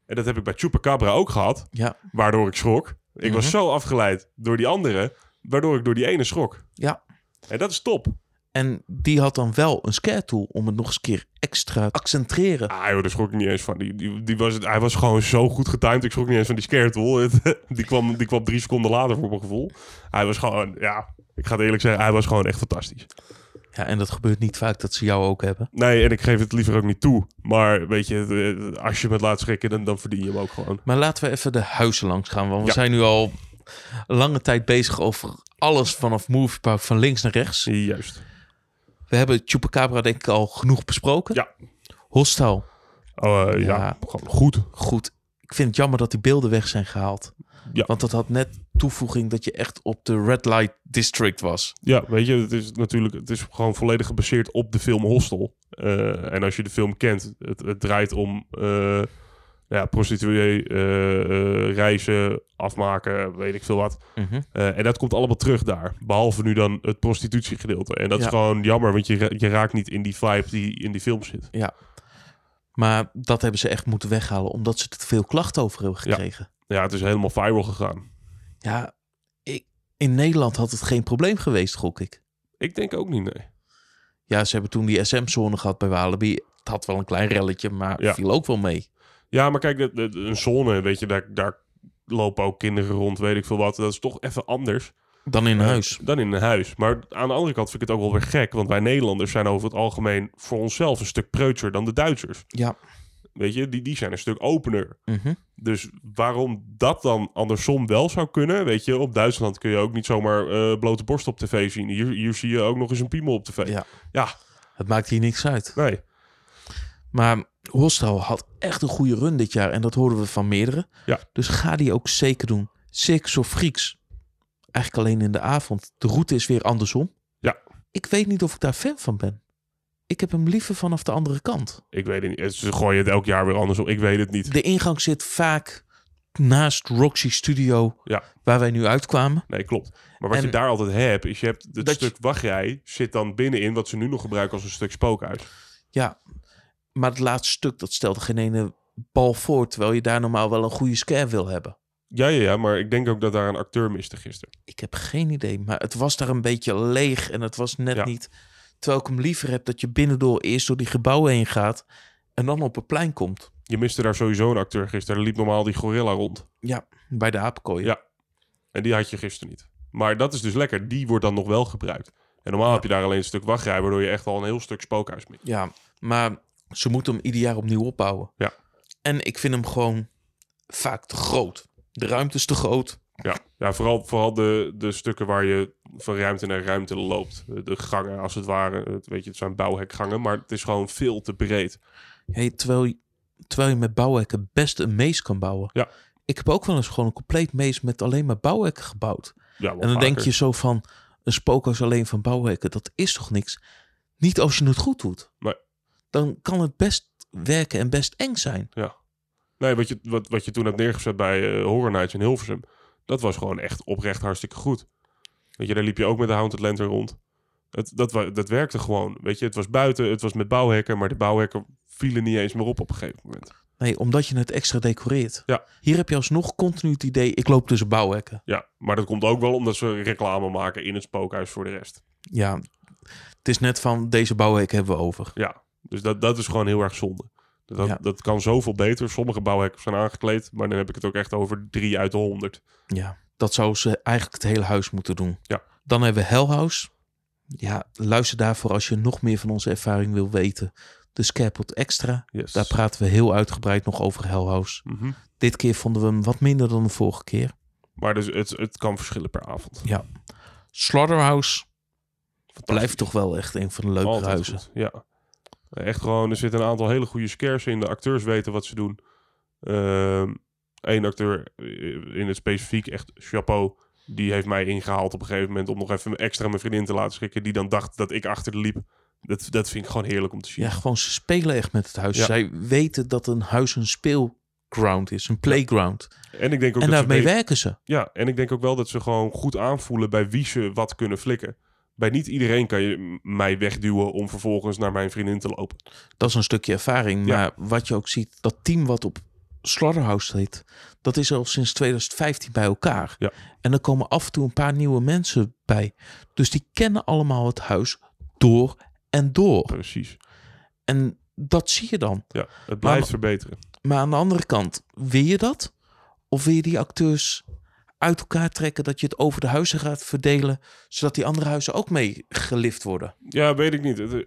En dat heb ik bij Chupacabra ook gehad, Ja. waardoor ik schrok. Ik was Mhm. zo afgeleid door die andere, waardoor ik door die ene schrok. Ja. En dat is top. En die had dan wel een scare tool om het nog eens een keer extra te accentreren. Ah joh, daar schrok ik niet eens van. Die, die, die was, hij was gewoon zo goed getimed. Ik schrok niet eens van die scare tool. [laughs] Die, kwam, die kwam drie seconden later voor mijn gevoel. Hij was gewoon, ja, ik ga het eerlijk zeggen, hij was gewoon echt fantastisch. Ja, en dat gebeurt niet vaak dat ze jou ook hebben. Nee, en ik geef het liever ook niet toe. Maar weet je, eh, als je me laat schrikken, dan, dan verdien je hem ook gewoon. Maar laten we even de huizen langs gaan. Want we Ja. zijn nu al lange tijd bezig over alles vanaf Park van links naar rechts. Juist. We hebben Chupacabra denk ik al genoeg besproken. Ja. Hostel, eh, ja. Goed. goed. Ik vind het jammer dat die beelden weg zijn gehaald. Ja. Want dat had net toevoeging dat je echt op de Red Light District was. Ja, weet je, het is natuurlijk, het is gewoon volledig gebaseerd op de film Hostel. Eh, en als je de film kent, het, het draait om eh ja, prostituee, eh, eh, reizen, afmaken, weet ik veel wat. Mhm. Eh, en dat komt allemaal terug daar. Behalve nu dan het prostitutiegedeelte. En dat is Ja. gewoon jammer, want je, je raakt niet in die vibe die in die film zit. Maar dat hebben ze echt moeten weghalen omdat ze te veel klachten over hebben Ja. gekregen. Ja, het is helemaal viral gegaan. Ja, ik, in Nederland had het geen probleem geweest, gok ik. Ik denk ook niet, nee. Ja, ze hebben toen die SM-zone gehad bij Walibi. Het had wel een klein relletje, maar Ja. viel ook wel mee. Ja, maar kijk, de, de- de- een zone, weet je, daar, daar lopen ook kinderen rond, weet ik veel wat. Dat is toch even anders Dan in eh, huis. dan in een huis. Maar aan de andere kant vind ik het ook wel weer gek, want wij Nederlanders zijn over het algemeen voor onszelf een stuk preutser dan de Duitsers. Ja. Weet je, die, die zijn een stuk opener. Mhm. Dus waarom dat dan andersom wel zou kunnen, weet je, op Duitsland kun je ook niet zomaar eh, blote borst op tv zien. Hier, hier zie je ook nog eens een piemel op tv. Ja. Ja, Het maakt hier niks uit. nee. Maar Hostel had echt een goede run dit jaar. En dat hoorden we van meerdere. Ja. Dus ga die ook zeker doen. Six of Freaks. Eigenlijk alleen in de avond. De route is weer andersom. Ja. Ik weet niet of ik daar fan van ben. Ik heb hem liever vanaf de andere kant. Ik weet het niet. Ze gooien het elk jaar weer andersom. Ik weet het niet. De ingang zit vaak naast Roxy Studio. Ja. Waar wij nu uitkwamen. Nee, klopt. Maar wat En- je daar altijd hebt, is je hebt het Dat je- stuk wachtrij zit dan binnenin wat ze nu nog gebruiken als een stuk spookhuis. Ja. Maar het laatste stuk, dat stelde geen ene bal voor. Terwijl je daar normaal wel een goede scare wil hebben. Ja, ja, ja, maar ik denk ook dat daar een acteur miste gisteren. Ik heb geen idee, maar het was daar een beetje leeg en het was net Ja. niet. Terwijl ik hem liever heb dat je binnendoor eerst door die gebouwen heen gaat en dan op het plein komt. Je miste daar sowieso een acteur gisteren. Er liep normaal die gorilla rond. Ja, bij de apenkooi. Ja. En die had je gisteren niet. Maar dat is dus lekker. Die wordt dan nog wel gebruikt. En normaal heb je daar alleen een stuk wachtrij, waardoor je echt al een heel stuk spookhuis mist. ja, maar ze moeten hem ieder jaar opnieuw opbouwen. Ja. En ik vind hem gewoon vaak te groot. De ruimte is te groot. Ja, ja vooral, vooral de, de stukken waar je van ruimte naar ruimte loopt. De gangen, als het ware. Het, weet je, het zijn bouwhekgangen, maar het is gewoon veel te breed. Hey, terwijl, je, terwijl je met bouwhekken best een mees kan bouwen. Ja. Ik heb ook wel eens gewoon een compleet mees met alleen maar bouwhekken gebouwd. Ja, En dan denk je zo van, een spookhuis alleen van bouwhekken, dat is toch niks? Niet als je het goed doet. Nee. Dan kan het best werken en best eng zijn. Nee, wat je, wat, wat je toen hebt neergezet bij eh, Horror Nights in Hilversum, dat was gewoon echt oprecht hartstikke goed. Weet je, daar liep je ook met de Haunted Lantern rond. Het, dat, dat werkte gewoon. Weet je, het was buiten, het was met bouwhekken, maar de bouwhekken vielen niet eens meer op op een gegeven moment. Nee, omdat je het extra decoreert. Ja. Hier heb je alsnog continu het idee, ik loop tussen bouwhekken. Ja, maar dat komt ook wel omdat ze reclame maken in het spookhuis voor de rest. Ja, het is net van, deze bouwhekken hebben we over. Ja, dus dat, dat is gewoon heel erg zonde. Dat, Ja. dat kan zoveel beter. Sommige bouwhekken zijn aangekleed, maar dan heb ik het ook echt over drie uit de honderd. Ja, dat zou ze eigenlijk het hele huis moeten doen. Ja. Dan hebben we Hell House. Ja, luister daarvoor als je nog meer van onze ervaring wil weten. De Scarepot Extra. Yes. Daar praten we heel uitgebreid nog over Hell House. Mhm. Dit keer vonden we hem wat minder dan de vorige keer. Maar dus het, het kan verschillen per avond. Slaughterhouse Fantastisch. blijft toch wel echt een van de Altijd huizen. goed, Ja. Echt gewoon, er zitten een aantal hele goede scares in. De acteurs weten wat ze doen. Eén acteur eh, in het specifiek, echt chapeau. Die heeft mij ingehaald op een gegeven moment om nog even extra mijn vriendin te laten schrikken. Die dan dacht dat ik achter de liep. Dat, dat vind ik gewoon heerlijk om te zien. Ja, gewoon ze spelen echt met het huis. Ja. Zij weten dat een huis een speelground is, een playground. En ik denk ook en dat ze daarmee werken ze. Ja, en ik denk ook wel dat ze gewoon goed aanvoelen bij wie ze wat kunnen flikken. Bij niet iedereen kan je mij wegduwen om vervolgens naar mijn vriendin te lopen. Dat is een stukje ervaring. Ja. Maar wat je ook ziet, dat team wat op Slaughterhouse zit, dat is al sinds 2015 bij elkaar. Ja. En er komen af en toe een paar nieuwe mensen bij. Dus die kennen allemaal het huis door en door. Precies. En dat zie je dan. Ja, het blijft Maar- verbeteren. Maar aan de andere kant, wil je dat? Of wil je die acteurs uit elkaar trekken dat je het over de huizen gaat verdelen, zodat die andere huizen ook mee gelift worden? Ja, weet ik niet. Eh,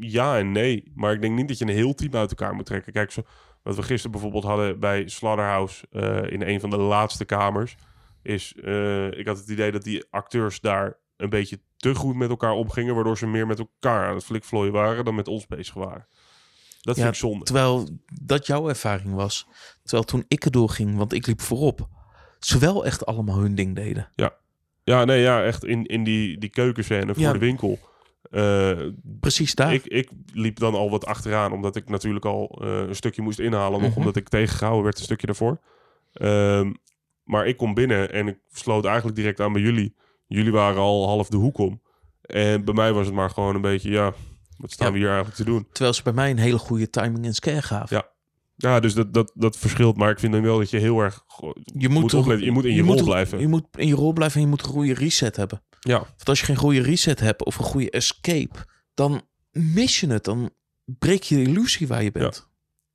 Ja en nee. Maar ik denk niet dat je een heel team uit elkaar moet trekken. Kijk, zo, wat we gisteren bijvoorbeeld hadden bij Slaughterhouse eh, in een van de laatste kamers. Is, eh, ik had het idee dat die acteurs daar een beetje te goed met elkaar omgingen. Waardoor ze meer met elkaar aan het flikvlooien waren dan met ons bezig waren. Dat Ja, vind ik zonde. Terwijl dat jouw ervaring was. Terwijl toen ik erdoor ging, want ik liep voorop, ze wel echt allemaal hun ding deden. Ja, nee, ja, echt in, in die, die keukenscène voor Ja. de winkel. Eh, Precies daar. ik, ik liep dan al wat achteraan, omdat ik natuurlijk al eh, een stukje moest inhalen. Nog Mhm. omdat ik tegengehouden werd, een stukje daarvoor. Ehm, maar ik kom binnen en ik sloot eigenlijk direct aan bij jullie. Jullie waren al half de hoek om. En bij mij was het maar gewoon een beetje, ja, wat staan Ja. we hier eigenlijk te doen? Terwijl ze bij mij een hele goede timing en scare gaven. Ja. Ja, dus dat, dat, dat verschilt. Maar ik vind dan wel dat je heel erg Je moet, moet toch- opletten. Je moet in je, rol blijven. Je moet in je rol blijven en je moet een goede reset hebben. ja, Want als je geen goede reset hebt of een goede escape, dan mis je het. Dan breek je de illusie waar je bent.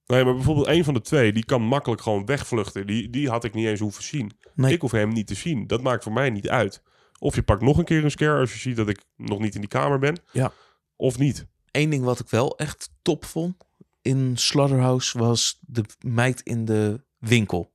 nee, maar bijvoorbeeld een van de twee, die kan makkelijk gewoon wegvluchten. Die, die had ik niet eens hoeven zien. Nee. Ik hoef hem niet te zien. Dat maakt voor mij niet uit. Of je pakt nog een keer een scare als je ziet dat ik nog niet in die kamer ben. Ja. Of niet. Eén ding wat ik wel echt top vond in Slaughterhouse was de meid in de winkel.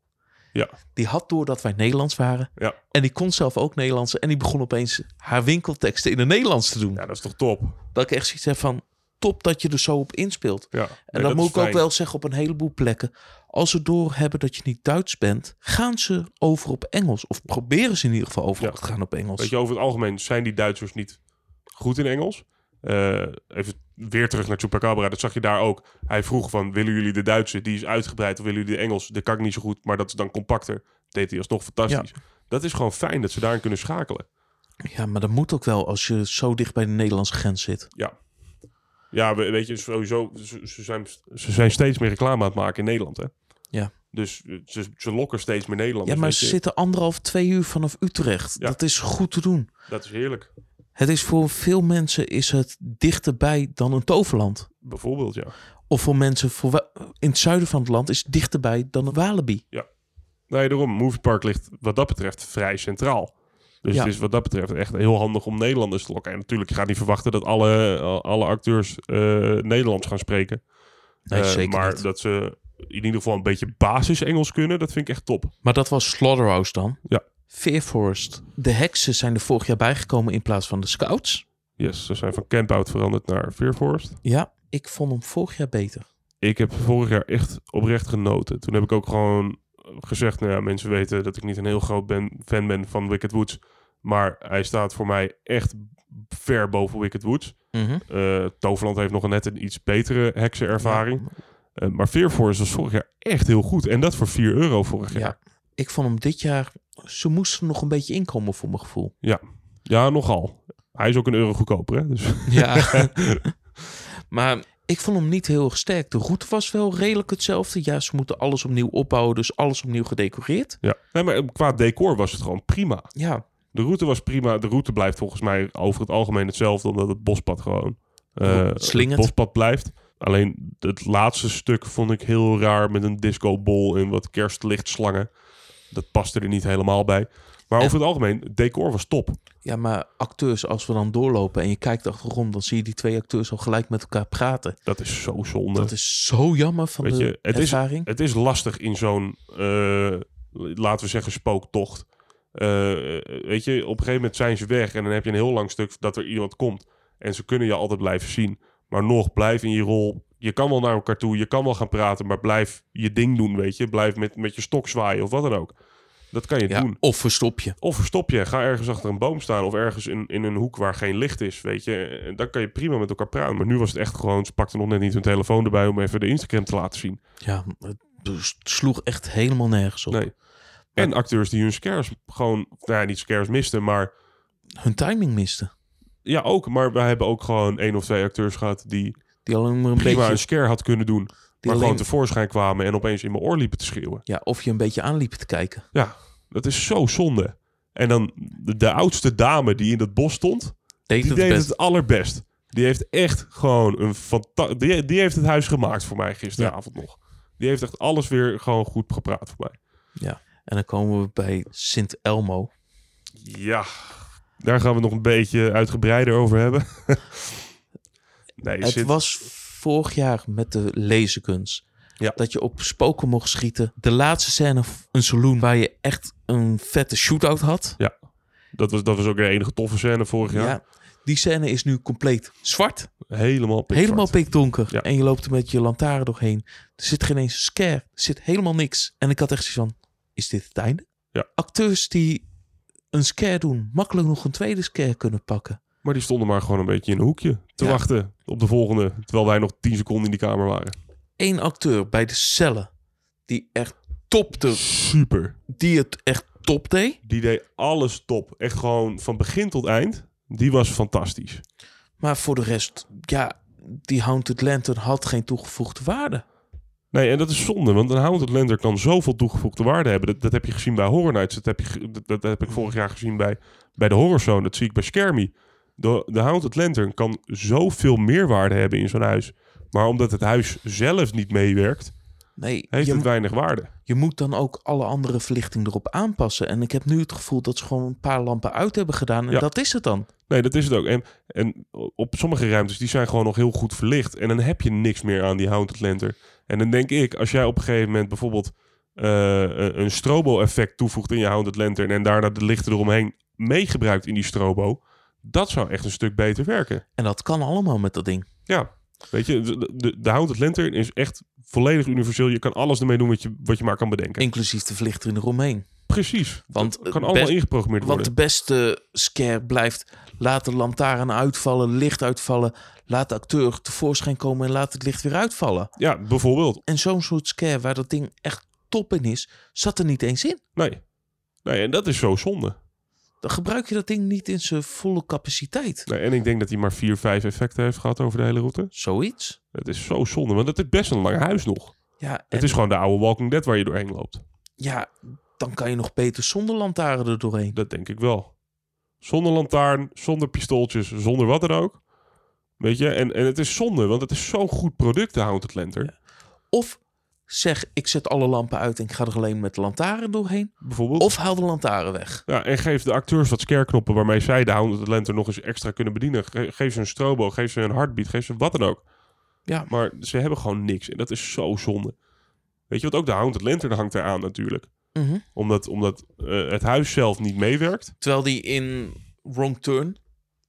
Ja. Die had door dat wij Nederlands waren. Ja. En die kon zelf ook Nederlands. En die begon opeens haar winkelteksten in het Nederlands te doen. Ja, dat is toch top. Dat ik echt zoiets heb van, top dat je er zo op inspeelt. Ja. En dat, moet ik ook wel zeggen op een heleboel plekken. Als ze doorhebben dat je niet Duits bent, gaan ze over op Engels. Of proberen ze in ieder geval over Ja. te gaan op Engels. Weet je, over het algemeen zijn die Duitsers niet goed in Engels. Eh, even weer terug naar Chupacabra. Dat zag je daar ook. Hij vroeg van, willen jullie de Duitse? Die is uitgebreid. Of willen jullie de Engels? Dat kan ik niet zo goed, maar dat is dan compacter. Deed hij alsnog fantastisch. Dat is gewoon fijn dat ze daarin kunnen schakelen. Ja, maar dat moet ook wel als je zo dicht bij de Nederlandse grens zit. Ja, we- weet je, sowieso, ze, zijn, ze zijn steeds meer reclame aan het maken in Nederland, hè? Ja. Dus ze, ze lokken steeds meer Nederlanders. Ja, maar ze zitten anderhalf, twee uur vanaf Utrecht. Ja. Dat is goed te doen. Dat is heerlijk. Het is voor veel mensen is het dichterbij dan een toverland. Bijvoorbeeld, ja. Of voor mensen voor in het zuiden van het land is het dichterbij dan een Walibi. Nee, daarom. Movie Park ligt wat dat betreft vrij centraal. Dus Ja. het is wat dat betreft echt heel handig om Nederlanders te lokken. En natuurlijk, je gaat niet verwachten dat alle, alle acteurs eh, Nederlands gaan spreken. Nee, Eh, zeker maar niet. dat ze in ieder geval een beetje basis Engels kunnen, dat vind ik echt top. Maar dat was Slaughterhouse dan. Ja. Fear Forest. De heksen zijn er vorig jaar bijgekomen in plaats van de scouts. Yes, ze zijn van Campout veranderd naar Fear Forest. Ja, ik vond hem vorig jaar beter. Ik heb vorig jaar echt oprecht genoten. Toen heb ik ook gewoon gezegd, nou ja, mensen weten dat ik niet een heel groot ben, fan ben van Wicked Woods. Maar hij staat voor mij echt ver boven Wicked Woods. Eh, Toverland heeft nog net een iets betere heksenervaring. Eh, maar Fear Force was vorig jaar echt heel goed. En dat voor 4 euro vorig Ja. jaar. Ik vond hem dit jaar... Ze moesten nog een beetje inkomen voor mijn gevoel. Ja, nogal. Hij is ook een euro goedkoper, hè? Dus, Ja. [laughs] maar ik vond hem niet heel erg sterk. De route was wel redelijk hetzelfde. Ja, ze moeten alles opnieuw opbouwen. Dus alles opnieuw gedecoreerd. ja. Nee, maar qua decor was het gewoon prima. Ja, De route was prima. De route blijft volgens mij over het algemeen hetzelfde, omdat het bospad gewoon Slingend. het bospad blijft. Alleen het laatste stuk vond ik heel raar met een discobol en wat kerstlichtslangen. Dat paste er niet helemaal bij. Maar over het algemeen, het decor was top. Ja, maar acteurs, als we dan doorlopen en je kijkt achterom, dan zie je die twee acteurs al gelijk met elkaar praten. Dat is zo zonde. Dat is zo jammer van Weet de je, het is- ervaring. Het is lastig in zo'n, eh, laten we zeggen, spooktocht. Eh, weet je, op een gegeven moment zijn ze weg en dan heb je een heel lang stuk dat er iemand komt. En ze kunnen je altijd blijven zien. Maar nog, blijf in je rol. Je kan wel naar elkaar toe, je kan wel gaan praten, maar blijf je ding doen, weet je. Blijf met, met je stok zwaaien of wat dan ook. Dat kan je ja, doen. of verstop je. Of verstop je, ga ergens achter een boom staan of ergens in, in een hoek waar geen licht is, weet je. En dan kan je prima met elkaar praten. Maar nu was het echt gewoon, ze pakten nog net niet hun telefoon erbij om even de Instagram te laten zien. Ja, het sloeg echt helemaal nergens op. Nee. En acteurs die hun scares gewoon, nou ja, niet scares misten, maar Hun timing miste. ja ook. Maar wij hebben ook gewoon één of twee acteurs gehad die Die alleen maar een prima een beetje... scare had kunnen doen. Maar alleen- gewoon tevoorschijn kwamen en opeens in mijn oor liepen te schreeuwen. Ja, of je een beetje aanliep te kijken. Ja, dat is zo zonde. En dan de, de oudste dame die in dat bos stond, Deed die het deed best. het allerbest. Die heeft echt gewoon een fantastisch... Die, die heeft het huis gemaakt voor mij gisteravond nog. Die heeft echt alles weer gewoon goed gepraat voor mij. Ja. En dan komen we bij Sint Elmo. Ja, daar gaan we nog een beetje uitgebreider over hebben. [laughs] nee, Het was vorig jaar met de laserguns. Ja. Dat je op spoken mocht schieten. De laatste scène, een saloon waar je echt een vette shootout had. dat, was, dat was ook de enige toffe scène vorig jaar. Ja. Die scène is nu compleet zwart. Helemaal pikzwart. Helemaal pikdonker. Ja. En je loopt er met je lantaarn doorheen. Er zit geen eens een scare. Er zit helemaal niks. En ik had echt zoiets van, is dit het einde? Ja. Acteurs die een scare doen, makkelijk nog een tweede scare kunnen pakken. Maar die stonden maar gewoon een beetje in een hoekje te Ja. wachten op de volgende. Terwijl wij nog 10 seconden in die kamer waren. Eén acteur bij de cellen, die echt topte, Super. die het echt top deed. Die deed alles top. Echt gewoon van begin tot eind. Die was fantastisch. Maar voor de rest, ja, die Haunted Lantern had geen toegevoegde waarde. Nee, en dat is zonde, want een Haunted Lantern kan zoveel toegevoegde waarde hebben. Dat, dat heb je gezien bij Horror Nights. Dat heb, je, dat, dat heb ik vorig jaar gezien bij, bij de Horror Zone. Dat zie ik bij Scarmy. De, de Haunted Lantern kan zoveel meerwaarde hebben in zo'n huis. Maar omdat het huis zelf niet meewerkt, Nee, heeft het weinig waarde. je moet dan ook alle andere verlichting erop aanpassen. En ik heb nu het gevoel dat ze gewoon een paar lampen uit hebben gedaan. En Ja. dat is het dan. Nee, dat is het ook. En, en op sommige ruimtes, die zijn gewoon nog heel goed verlicht. En dan heb je niks meer aan die Haunted Lantern. En dan denk ik, als jij op een gegeven moment bijvoorbeeld eh, een een strobo-effect toevoegt in je Haunted Lantern... en daarna de lichten eromheen meegebruikt in die strobo... dat zou echt een stuk beter werken. En dat kan allemaal met dat ding. Ja, weet je, de, de, de Haunted Lantern is echt volledig universeel. Je kan alles ermee doen wat je, wat je maar kan bedenken. Inclusief de verlichting eromheen. Precies. Want dat kan allemaal best- ingeprogrammeerd Want worden. de beste scare blijft... laat de lantaarn uitvallen, licht uitvallen... laat de acteur tevoorschijn komen en laat het licht weer uitvallen. Ja, bijvoorbeeld. En zo'n soort scare waar dat ding echt top in is... zat er niet eens in. Nee. Nee, en dat is zo zonde. Dan gebruik je dat ding niet in zijn volle capaciteit. Nee, en ik denk dat hij maar vier, vijf effecten heeft gehad over de hele route. Zoiets. Het is zo zonde, want het is best een lang huis nog. Ja, en, Het is gewoon de oude Walking Dead waar je doorheen loopt. ja, dan kan je nog beter zonder lantaarn er doorheen. Dat denk ik wel. Zonder lantaarn, zonder pistooltjes, zonder wat dan ook. Weet je, en, en het is zonde, want het is zo'n goed product, de Haunted Lantern. Of zeg, ik zet alle lampen uit en ik ga er alleen met de lantaarn doorheen. Bijvoorbeeld. Of haal de lantaarn weg. Ja, en geef de acteurs wat scareknoppen waarmee zij de Haunted Lantern nog eens extra kunnen bedienen. Ge- geef ze een strobo, geef ze een heartbeat, geef ze wat dan ook. Ja. Maar ze hebben gewoon niks en dat is zo zonde. Weet je wat ook de Haunted Lantern hangt eraan natuurlijk. Mhm. Omdat, omdat eh, het huis zelf niet meewerkt. Terwijl die in Wrong Turn,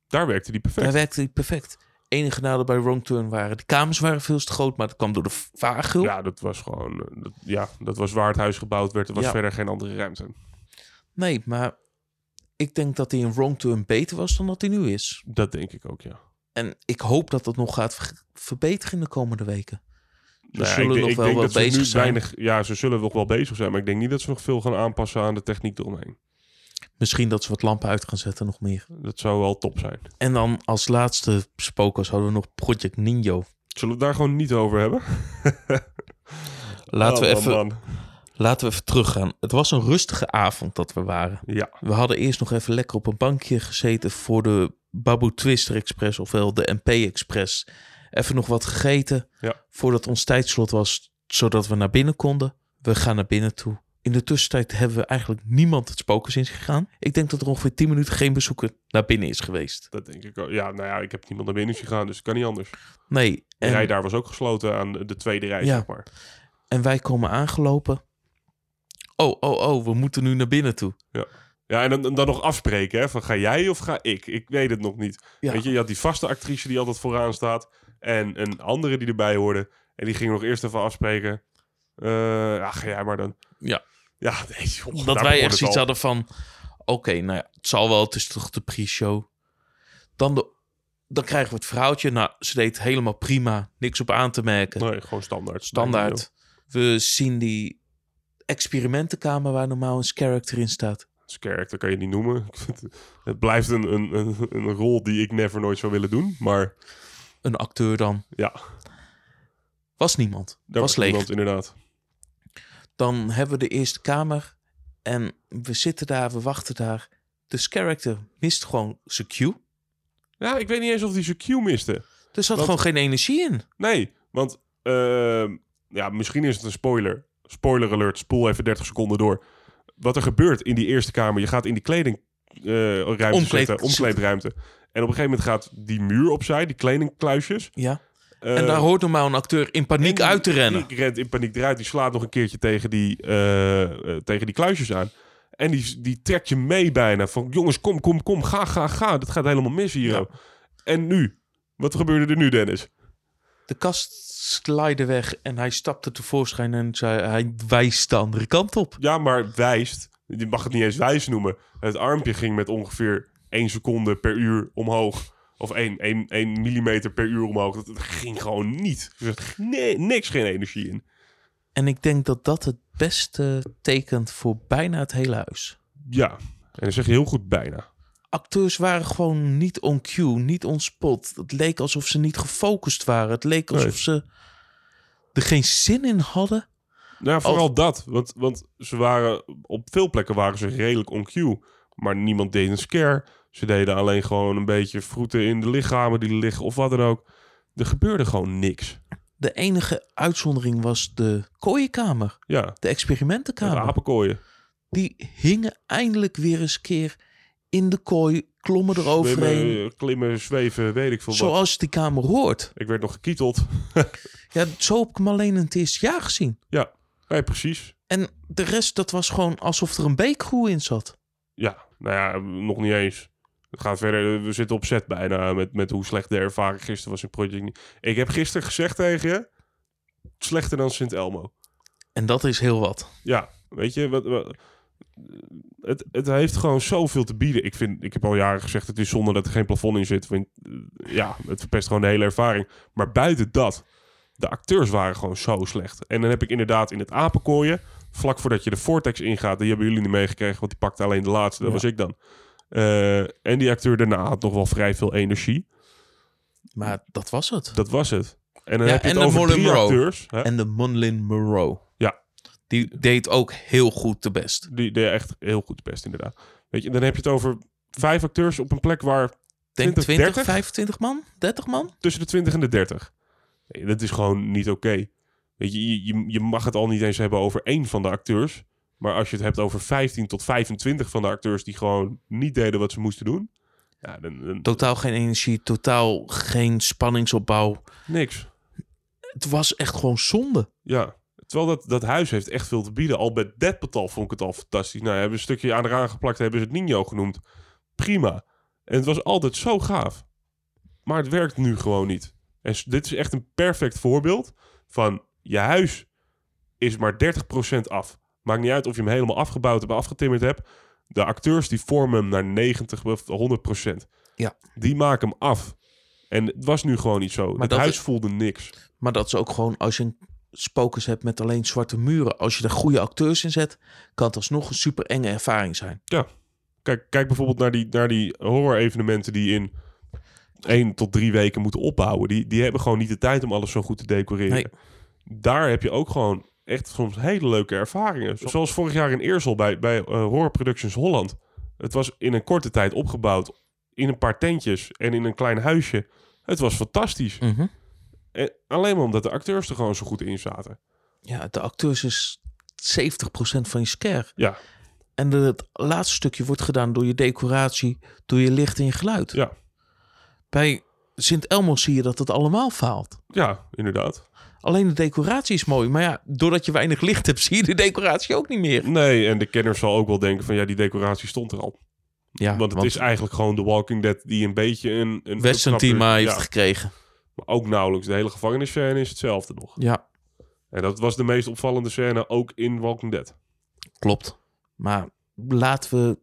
Daar werkte die perfect. daar werkte die perfect. Enige nadeel bij Wrong Turn waren, de kamers waren veel te groot, maar dat kwam door de vagel. Ja, dat was gewoon. eh, dat, ja, dat was waar het huis gebouwd werd. Er was Ja. verder geen andere ruimte. Nee, maar ik denk dat hij in Wrong Turn beter was dan dat hij nu is. Dat denk ik ook, ja. En ik hoop dat dat nog gaat ver- verbeteren in de komende weken. Ze Nou ja, zullen ik, nog ik wel denk dat ze bezig nu zijn. Weinig, ja, ze zullen nog wel bezig zijn. Maar ik denk niet dat ze nog veel gaan aanpassen aan de techniek eromheen. Misschien dat ze wat lampen uit gaan zetten, nog meer. Dat zou wel top zijn. En dan als laatste spokers hadden we nog Project Ninjo. Zullen we het daar gewoon niet over hebben? [laughs] Laten, we Oh, even, laten we even teruggaan. Het was een rustige avond dat we waren. Ja, We hadden eerst nog even lekker op een bankje gezeten voor de Babu Twister Express, ofwel de MP Express. Even nog wat gegeten Ja. voordat ons tijdslot was, zodat we naar binnen konden. We gaan naar binnen toe. In de tussentijd hebben we eigenlijk niemand het spokers in gegaan. Ik denk dat er ongeveer 10 minuten geen bezoeker naar binnen is geweest. Dat denk ik ook. Ja, nou ja, ik heb niemand naar binnen zien gaan, dus het kan niet anders. Nee, De en, rij daar was ook gesloten aan de tweede rij, Ja. zeg maar. en wij komen aangelopen. Oh, oh, oh, we moeten nu naar binnen toe. Ja, en dan, dan nog afspreken, hè, van ga jij of ga ik? Ik weet het nog niet. Ja. Weet je, je had die vaste actrice die altijd vooraan staat en een andere die erbij hoorde. En die ging nog eerst even afspreken. Eh, ja, ga jij maar dan. Ja. Ja, [laughs] nee, joh, dat wij echt zoiets al. hadden van... Oké, nou ja, het zal wel, het is toch de pre-show. Dan, de, dan krijgen we het verhaaltje. Nou, ze deed helemaal prima. Niks op aan te merken. Nee, gewoon standaard. Standaard. We zien die experimentenkamer waar normaal een character in staat. Character kan je niet noemen. [laughs] Het- blijft een, een, een, een rol die ik never nooit zou willen doen. Maar Een acteur dan. ja, Was niemand. daar was leeg. iemand inderdaad. Dan hebben we de eerste kamer. En we zitten daar, we wachten daar. De character mist gewoon zijn cue. Ja, ik weet niet eens of die zijn cue miste. Er zat gewoon geen energie in. Nee, want ehm, ja, misschien is het een spoiler. Spoiler alert, spoel even 30 seconden door. Wat er gebeurt in die eerste kamer, je gaat in die kleding eh, ruimte Omkleed- zitten, omkleedruimte. En op een gegeven moment gaat die muur opzij, die kledingkluisjes. Ja. Eh, en daar hoort normaal een acteur in paniek die- uit te rennen. Die rent in paniek eruit, die slaat nog een keertje tegen die, eh, eh, tegen die kluisjes aan. En die, die trekt je mee bijna. Van jongens, kom, kom, kom, ga, ga, ga. Dat gaat helemaal mis hier. Ja. En nu? Wat gebeurde er nu, Dennis? De kast slide weg en hij stapte tevoorschijn en zei, hij wijst de andere kant op. Ja, maar wijst. Je mag het niet eens wijs noemen. Het armpje ging met ongeveer 1 seconde per uur omhoog. Of 1, 1, 1 millimeter per uur omhoog. Dat, dat ging gewoon niet. Er zat nee, niks, geen energie in. En ik denk dat dat het beste tekent voor bijna het hele huis. Ja, en dan zeg je heel goed bijna. Acteurs waren gewoon niet on cue, niet on spot. Het leek alsof ze niet gefocust waren. Het leek alsof Nee. ze er geen zin in hadden. Nou, vooral dat. Want, want ze waren, op veel plekken waren ze redelijk on cue. Maar niemand deed een scare. Ze deden alleen gewoon een beetje vroeten in de lichamen die liggen of wat dan ook. Er gebeurde gewoon niks. De enige uitzondering was de kooienkamer, Ja, de de experimentenkamer. apenkooien. Die hingen eindelijk weer eens keer in de kooi, klommen eroverheen. Klimmen, klimmen, zweven, weet ik veel wat. Zoals die kamer hoort. Ik werd nog gekieteld. [laughs] Ja, zo heb ik hem alleen in het eerste jaar gezien. Ja, nee, precies. En de rest, dat was gewoon alsof er een beekgroe in zat. Ja, nou ja, nog niet eens. Gaat verder. We zitten op set bijna met, met hoe slecht de ervaring gisteren was in Project. Ik heb gisteren gezegd tegen je, slechter dan Sint Elmo. En dat is heel wat. Ja, weet je, wat, wat- het, het heeft gewoon zoveel te bieden. Ik, vind, ik heb al jaren gezegd, het is zonde dat er geen plafond in zit. Eh, ja, het verpest gewoon de hele ervaring. Maar buiten dat, de acteurs waren gewoon zo slecht. En dan heb ik inderdaad in het apenkooien, vlak voordat je de Vortex ingaat, die hebben jullie niet meegekregen, want die pakte alleen de laatste, dat Ja. was ik dan. Eh, en die acteur daarna had nog wel vrij veel energie. Maar dat was het. Dat was het. En dan Ja, heb je en het de over drie acteurs. Hè? En de Monlin Moreau. Ja. Die deed ook heel goed de best. Die deed echt heel goed best, inderdaad. Weet je, dan heb je het over vijf acteurs op een plek waar Denk 20, 20, 30? 25 man? 30 man? tussen de 20 en de 30. Nee, dat is gewoon niet oké. Weet je, je, je, je mag het al niet eens hebben over één van de acteurs. Maar als je het hebt over 15 tot 25 van de acteurs die gewoon niet deden wat ze moesten doen. Ja, dan, dan- Totaal geen energie, totaal geen spanningsopbouw. niks. Het was echt gewoon zonde. Ja. Terwijl dat, dat huis heeft echt veel te bieden. Al bij Deadpatal vond ik het al fantastisch. Nou, hebben een stukje aan eraan geplakt, hebben ze het Nino genoemd. Prima. En het was altijd zo gaaf. Maar het werkt nu gewoon niet. En dit is echt een perfect voorbeeld van je huis is maar 30% af. Maakt niet uit of je hem helemaal afgebouwd hebt, afgetimmerd hebt. De acteurs die vormen hem naar 90 of 100%. Ja. Die maken hem af. En het was nu gewoon niet zo. het dat huis is- voelde niks. Maar dat is ook gewoon als je een spokers hebt met alleen zwarte muren. Als je er goede acteurs in zet, kan het alsnog een super enge ervaring zijn. Kijk, kijk bijvoorbeeld naar die, naar die horror-evenementen die in één tot drie weken moeten opbouwen. Die, die hebben gewoon niet de tijd om alles zo goed te decoreren. Nee. Daar heb je ook gewoon echt soms hele leuke ervaringen. Zoals vorig jaar in Eersel bij, bij eh, Horror Productions Holland. Het was in een korte tijd opgebouwd. In een paar tentjes en in een klein huisje. Het was fantastisch. Mhm. En alleen maar omdat de acteurs er gewoon zo goed in zaten. Ja, de acteurs is 70% van je scare. Ja. En het laatste stukje wordt gedaan door je decoratie, door je licht en je geluid. Ja. Bij Sint Elmo zie je dat het allemaal faalt. Ja, inderdaad. Alleen de decoratie is mooi. Maar ja, doordat je weinig licht hebt, [laughs] zie je de decoratie ook niet meer. Nee, en de kenner zal ook wel denken van ja, die decoratie stond er al. Ja, want het is eigenlijk gewoon The Walking Dead die een beetje een... een Western heeft Ja, gekregen. maar ook nauwelijks. De hele gevangennisscène is hetzelfde nog. Ja, En dat was de meest opvallende scène ook in Walking Dead. klopt. Maar laten we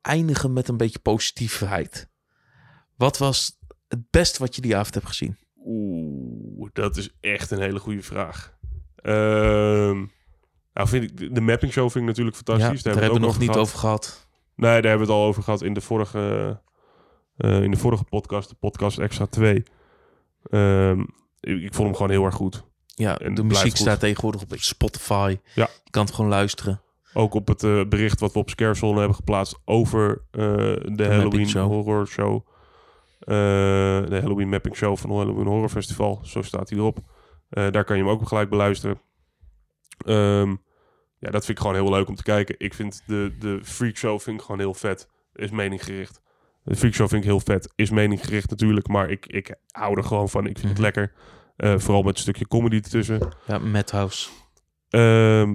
eindigen met een beetje positiviteit. Wat was het beste wat je die avond hebt gezien? Oeh, dat is echt een hele goede vraag. Ehm, nou, vind ik, de- de mapping show vind ik natuurlijk Ja, fantastisch. daar Daar, hebben we nog het niet ook over gehad. Nee, daar hebben we het al over gehad in de vorige, eh, in de vorige podcast, de podcast Extra 2. Ehm, ik, ik vond hem gewoon heel erg goed. Ja, En de muziek goed. staat tegenwoordig op Spotify. Ja. Je kan het gewoon luisteren. Ook op het eh, bericht wat we op Scarezone hebben geplaatst over eh, de, Halloween mapping show. Horror Show. Eh, de Halloween Mapping Show van het Halloween Horror Festival. Zo staat hij erop. Eh, daar kan je hem ook gelijk beluisteren. Ehm, ja, dat vind ik gewoon heel leuk om te kijken. Ik vind de, de Freak Show vind ik gewoon heel vet. Is meninggericht. De Freak Show vind ik heel vet. Is meninggericht natuurlijk. Maar ik, ik hou er gewoon van. Ik vind Mhm. het lekker. Eh, vooral met een stukje comedy ertussen. Ja, Madhouse. Ehm,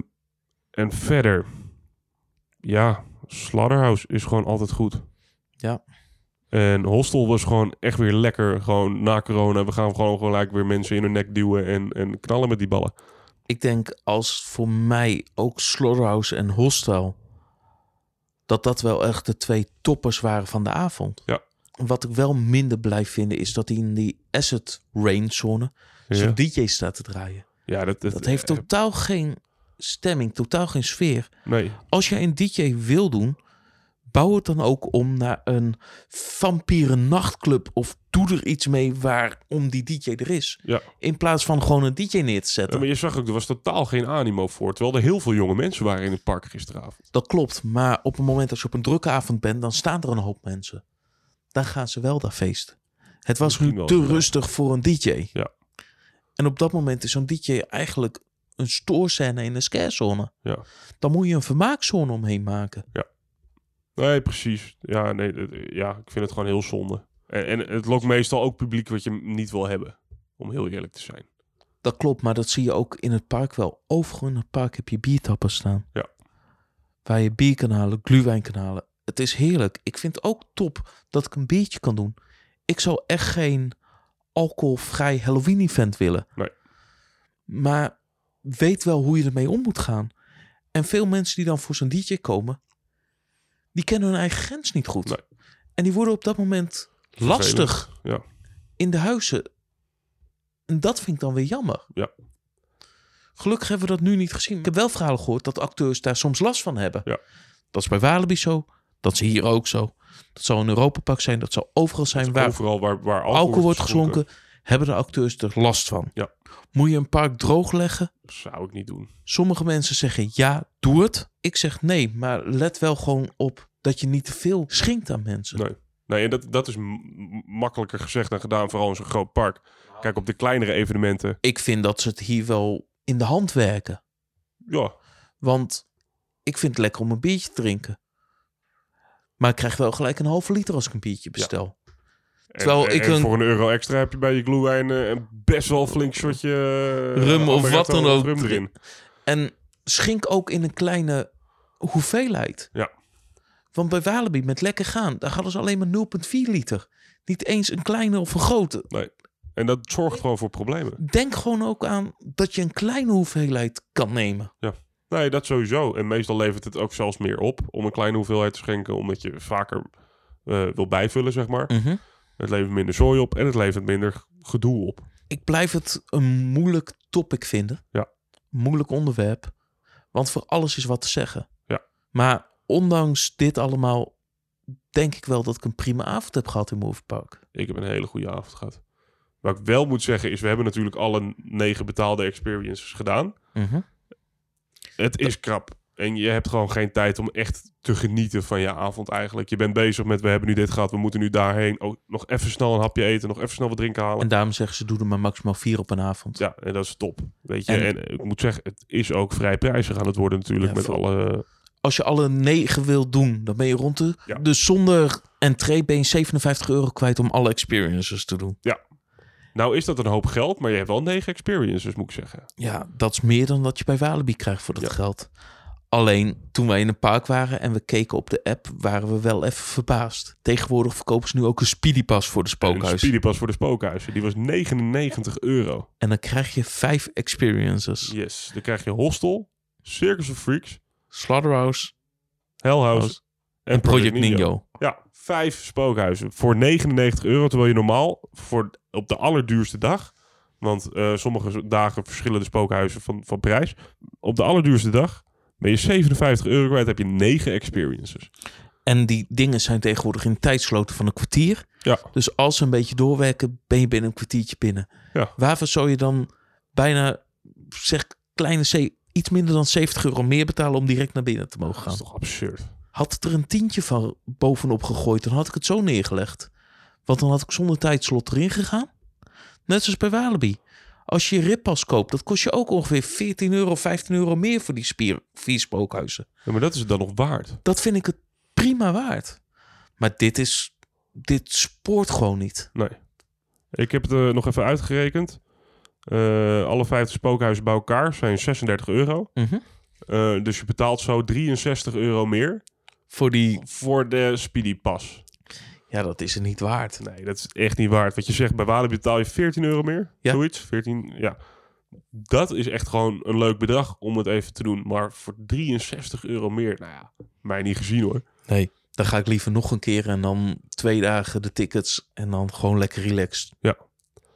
en verder, ja, Slaughterhouse is gewoon altijd goed. Ja. En Hostel was gewoon echt weer lekker. Gewoon na corona, we gaan gewoon gelijk weer mensen in hun nek duwen en, en knallen met die ballen. Ik denk als voor mij ook Slaughterhouse en Hostel... dat dat wel echt de twee toppers waren van de avond. Ja. Wat ik wel minder blijf vinden is dat hij in die asset range zone... Ja, zo'n DJ staat te draaien. ja dat, dat, Dat heeft eh, totaal geen stemming, totaal geen sfeer. Nee, Als je een DJ wil doen, bouw het dan ook om naar een vampieren nachtclub of doe er iets mee waarom die DJ er is. ja. In plaats van gewoon een DJ neer te Ja, zetten. Maar je zag ook, er was totaal geen animo voor. Terwijl er heel veel jonge mensen waren in het park gisteravond. Dat klopt, maar op het moment dat je op een drukke avond bent, dan staan er een hoop mensen. Dan gaan ze wel daar feesten. Het was nu te ja. rustig voor een DJ. Ja. En op dat moment is zo'n DJ eigenlijk een stoorscène in een scarezone. Ja. Dan moet je een vermaakzone omheen maken. Nee, precies. Ja, nee, ja, ik vind het gewoon heel zonde. En, en het lokt meestal ook publiek wat je niet wil hebben. Om heel eerlijk te zijn. Dat klopt, maar dat zie je ook in het park wel. Overal in het park heb je biertappen staan. Ja. Waar je bier kan halen, gluwijn kan halen. Het is heerlijk. Ik vind het ook top dat ik een biertje kan doen. Ik zou echt geen alcoholvrij Halloween-event willen. Nee. Maar weet wel hoe je ermee om moet gaan. En veel mensen die dan voor zo'n DJ komen, die kennen hun eigen grens niet goed. Nee. En die worden op dat moment lastig Ja. in de huizen. En dat vind ik dan weer jammer. Ja. Gelukkig hebben we dat nu niet gezien. Ik heb wel verhalen gehoord dat acteurs daar soms last van hebben. Ja. Dat is bij Walibi zo. Dat is hier ook zo. Dat zal in Europa Park zijn. Dat zal overal zijn waar Overal waar, waar alcohol, alcohol wordt geschonken. Hebben de acteurs er last van. Ja. Moet je een park droog leggen? Zou ik niet doen. Sommige mensen zeggen ja, doe het. Ik zeg nee, maar let wel gewoon op dat je niet te veel schenkt aan mensen. Nee. Nee, en dat, dat is makkelijker gezegd dan gedaan, vooral in zo'n groot park. Kijk, op de kleinere evenementen, Ik vind dat ze het hier wel in de hand werken. ja, Want ik vind het lekker om een biertje te drinken. Maar ik krijg wel gelijk een halve liter als ik een biertje bestel. Terwijl en, ik en een- voor een euro extra heb je bij je glühwein eh, een best wel flink shotje eh, Rum of wat dan ook rum erin. En schink ook in een kleine hoeveelheid. Ja. Want bij Walibi met lekker gaan, daar hadden ze alleen maar 0,4 liter. Niet eens een kleine of een grote. En dat zorgt gewoon voor problemen. Denk gewoon ook aan dat je een kleine hoeveelheid kan nemen. Nee, dat sowieso. En meestal levert het ook zelfs meer op om een kleine hoeveelheid te schenken, omdat je vaker eh, wil bijvullen, zeg maar. Mhm. Het levert minder zooi op en het levert minder gedoe op. Ik blijf het een moeilijk topic vinden. Ja. Moeilijk onderwerp. Want voor alles is wat te zeggen. Ja. Maar ondanks dit allemaal denk ik wel dat ik een prima avond heb gehad in Movie Park. Ik heb een hele goede avond gehad. Wat ik wel moet zeggen is, we hebben natuurlijk alle negen betaalde experiences gedaan. Mhm. Het is krap. En je hebt gewoon geen tijd om echt te genieten van je avond eigenlijk. Je bent bezig met, we hebben nu dit gehad, we moeten nu daarheen. Oh, nog even snel een hapje eten, nog even snel wat drinken halen. En daarom zeggen ze, doe er maar maximaal vier op een avond. Ja, en dat is top. Weet je, En- en, ik moet zeggen, het is ook vrij prijzig aan het worden natuurlijk Ja, met alle... Als je alle negen wil doen, dan ben je rond de... Ja. Dus zonder entree ben je 57 euro kwijt om alle experiences te doen. Nou is dat een hoop geld, maar je hebt wel negen experiences, moet ik zeggen. Ja, dat is meer dan wat je bij Walibi krijgt voor dat Ja. geld. Alleen toen wij in een park waren en we keken op de app, waren we wel even verbaasd. Tegenwoordig verkopen ze nu ook een speedy pass voor de Een spookhuis. speedypas voor de spookhuizen, die was 99 euro. En dan krijg je vijf experiences. Yes, dan krijg je Hostel, Circus of Freaks, Slaughterhouse Hellhouse House en, Project Ninjo. Ja, vijf spookhuizen voor 99 euro. Terwijl je normaal voor, op de allerduurste dag... Want eh, sommige dagen verschillen de spookhuizen van, van prijs. Op de allerduurste dag ben je 57 euro kwijt. heb je negen experiences. En die dingen zijn tegenwoordig in tijdsloten van een kwartier. Ja. Dus als ze een beetje doorwerken, ben je binnen een kwartiertje binnen. Ja. Waarvoor zou je dan bijna, zeg, kleine C, iets minder dan 70 euro meer betalen om direct naar binnen te mogen Dat gaan? is toch absurd. Had het er een tientje van bovenop gegooid, dan had ik het zo neergelegd. Want dan had ik zonder tijdslot erin gegaan. Net zoals bij Walibi. Als je je rippas koopt, dat kost je ook ongeveer 14 euro, 15 euro meer voor die spier, vier spookhuizen. Ja, maar dat is het dan nog waard. Dat vind ik het prima waard. Maar dit is, dit spoort gewoon niet. Nee. Ik heb het eh, nog even uitgerekend. Eh, alle 50 spookhuizen bij elkaar zijn 36 euro. Mhm. Eh, dus je betaalt zo 63 euro meer Voor die, voor de Speedy Pass. Ja, dat is er niet waard. Nee, dat is echt niet waard. Wat je zegt, bij Walibi betaal je 14 euro meer. Ja. Zoiets, 14, ja. Dat is echt gewoon een leuk bedrag om het even te doen. Maar voor 63 euro meer, nou ja, mij niet gezien hoor. Nee, dan ga ik liever nog een keer en dan twee dagen de tickets en dan gewoon lekker relaxed.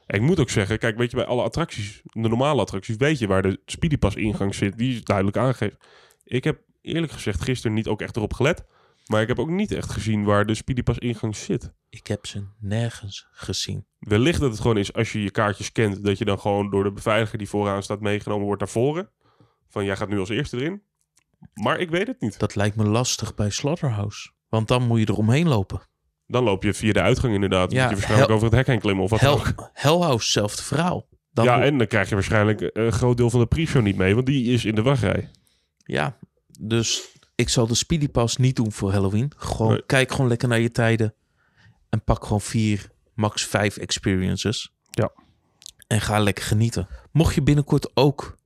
En ik moet ook zeggen, kijk, weet je, bij alle attracties, de normale attracties, weet je waar de Speedypass ingang zit. Die is duidelijk aangegeven. Ik heb eerlijk gezegd gisteren niet ook echt erop gelet. Maar ik heb ook niet echt gezien waar de Speedypass ingang zit. Ik heb ze nergens gezien. Wellicht dat het gewoon is als je je kaartjes kent, dat je dan gewoon door de beveiliger die vooraan staat meegenomen wordt naar voren. Van jij gaat nu als eerste erin. Maar ik weet het niet. Dat lijkt me lastig bij Slaughterhouse. Want dan moet je er omheen lopen. Dan loop je via de uitgang inderdaad. Ja, moet je waarschijnlijk hel- over het hek heen klimmen of wat Hell, ook. Hellhouse, zelfde verhaal. Dan ja, moet- en dan krijg je waarschijnlijk een groot deel van de pre-show niet mee, want die is in de wachtrij. ja, dus ik zal de Speedy Pass niet doen voor Halloween. Gewoon, Nee. Kijk gewoon lekker naar je tijden. En pak gewoon vier, max vijf experiences. Ja. En ga lekker genieten. Mocht je binnenkort ook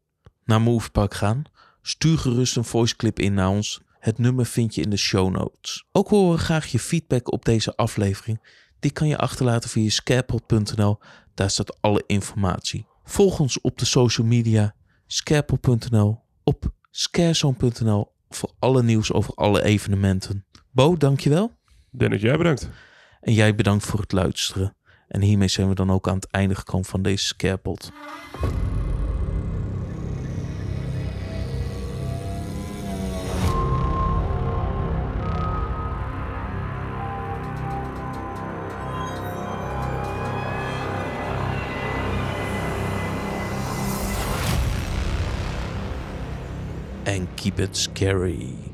naar Movepark gaan, stuur gerust een voice clip in naar ons. Het nummer vind je in de show notes. Ook horen we graag je feedback op deze aflevering. Die kan je achterlaten via scarepot.nl. Daar staat alle informatie. Volg ons op de social media, scarepot.nl, op scarezone.nl voor alle nieuws over alle evenementen. Bo, dankjewel. Dennis, jij bedankt. En jij bedankt voor het luisteren. En hiermee zijn we dan ook aan het einde gekomen van deze Scarepot. Keep it scary.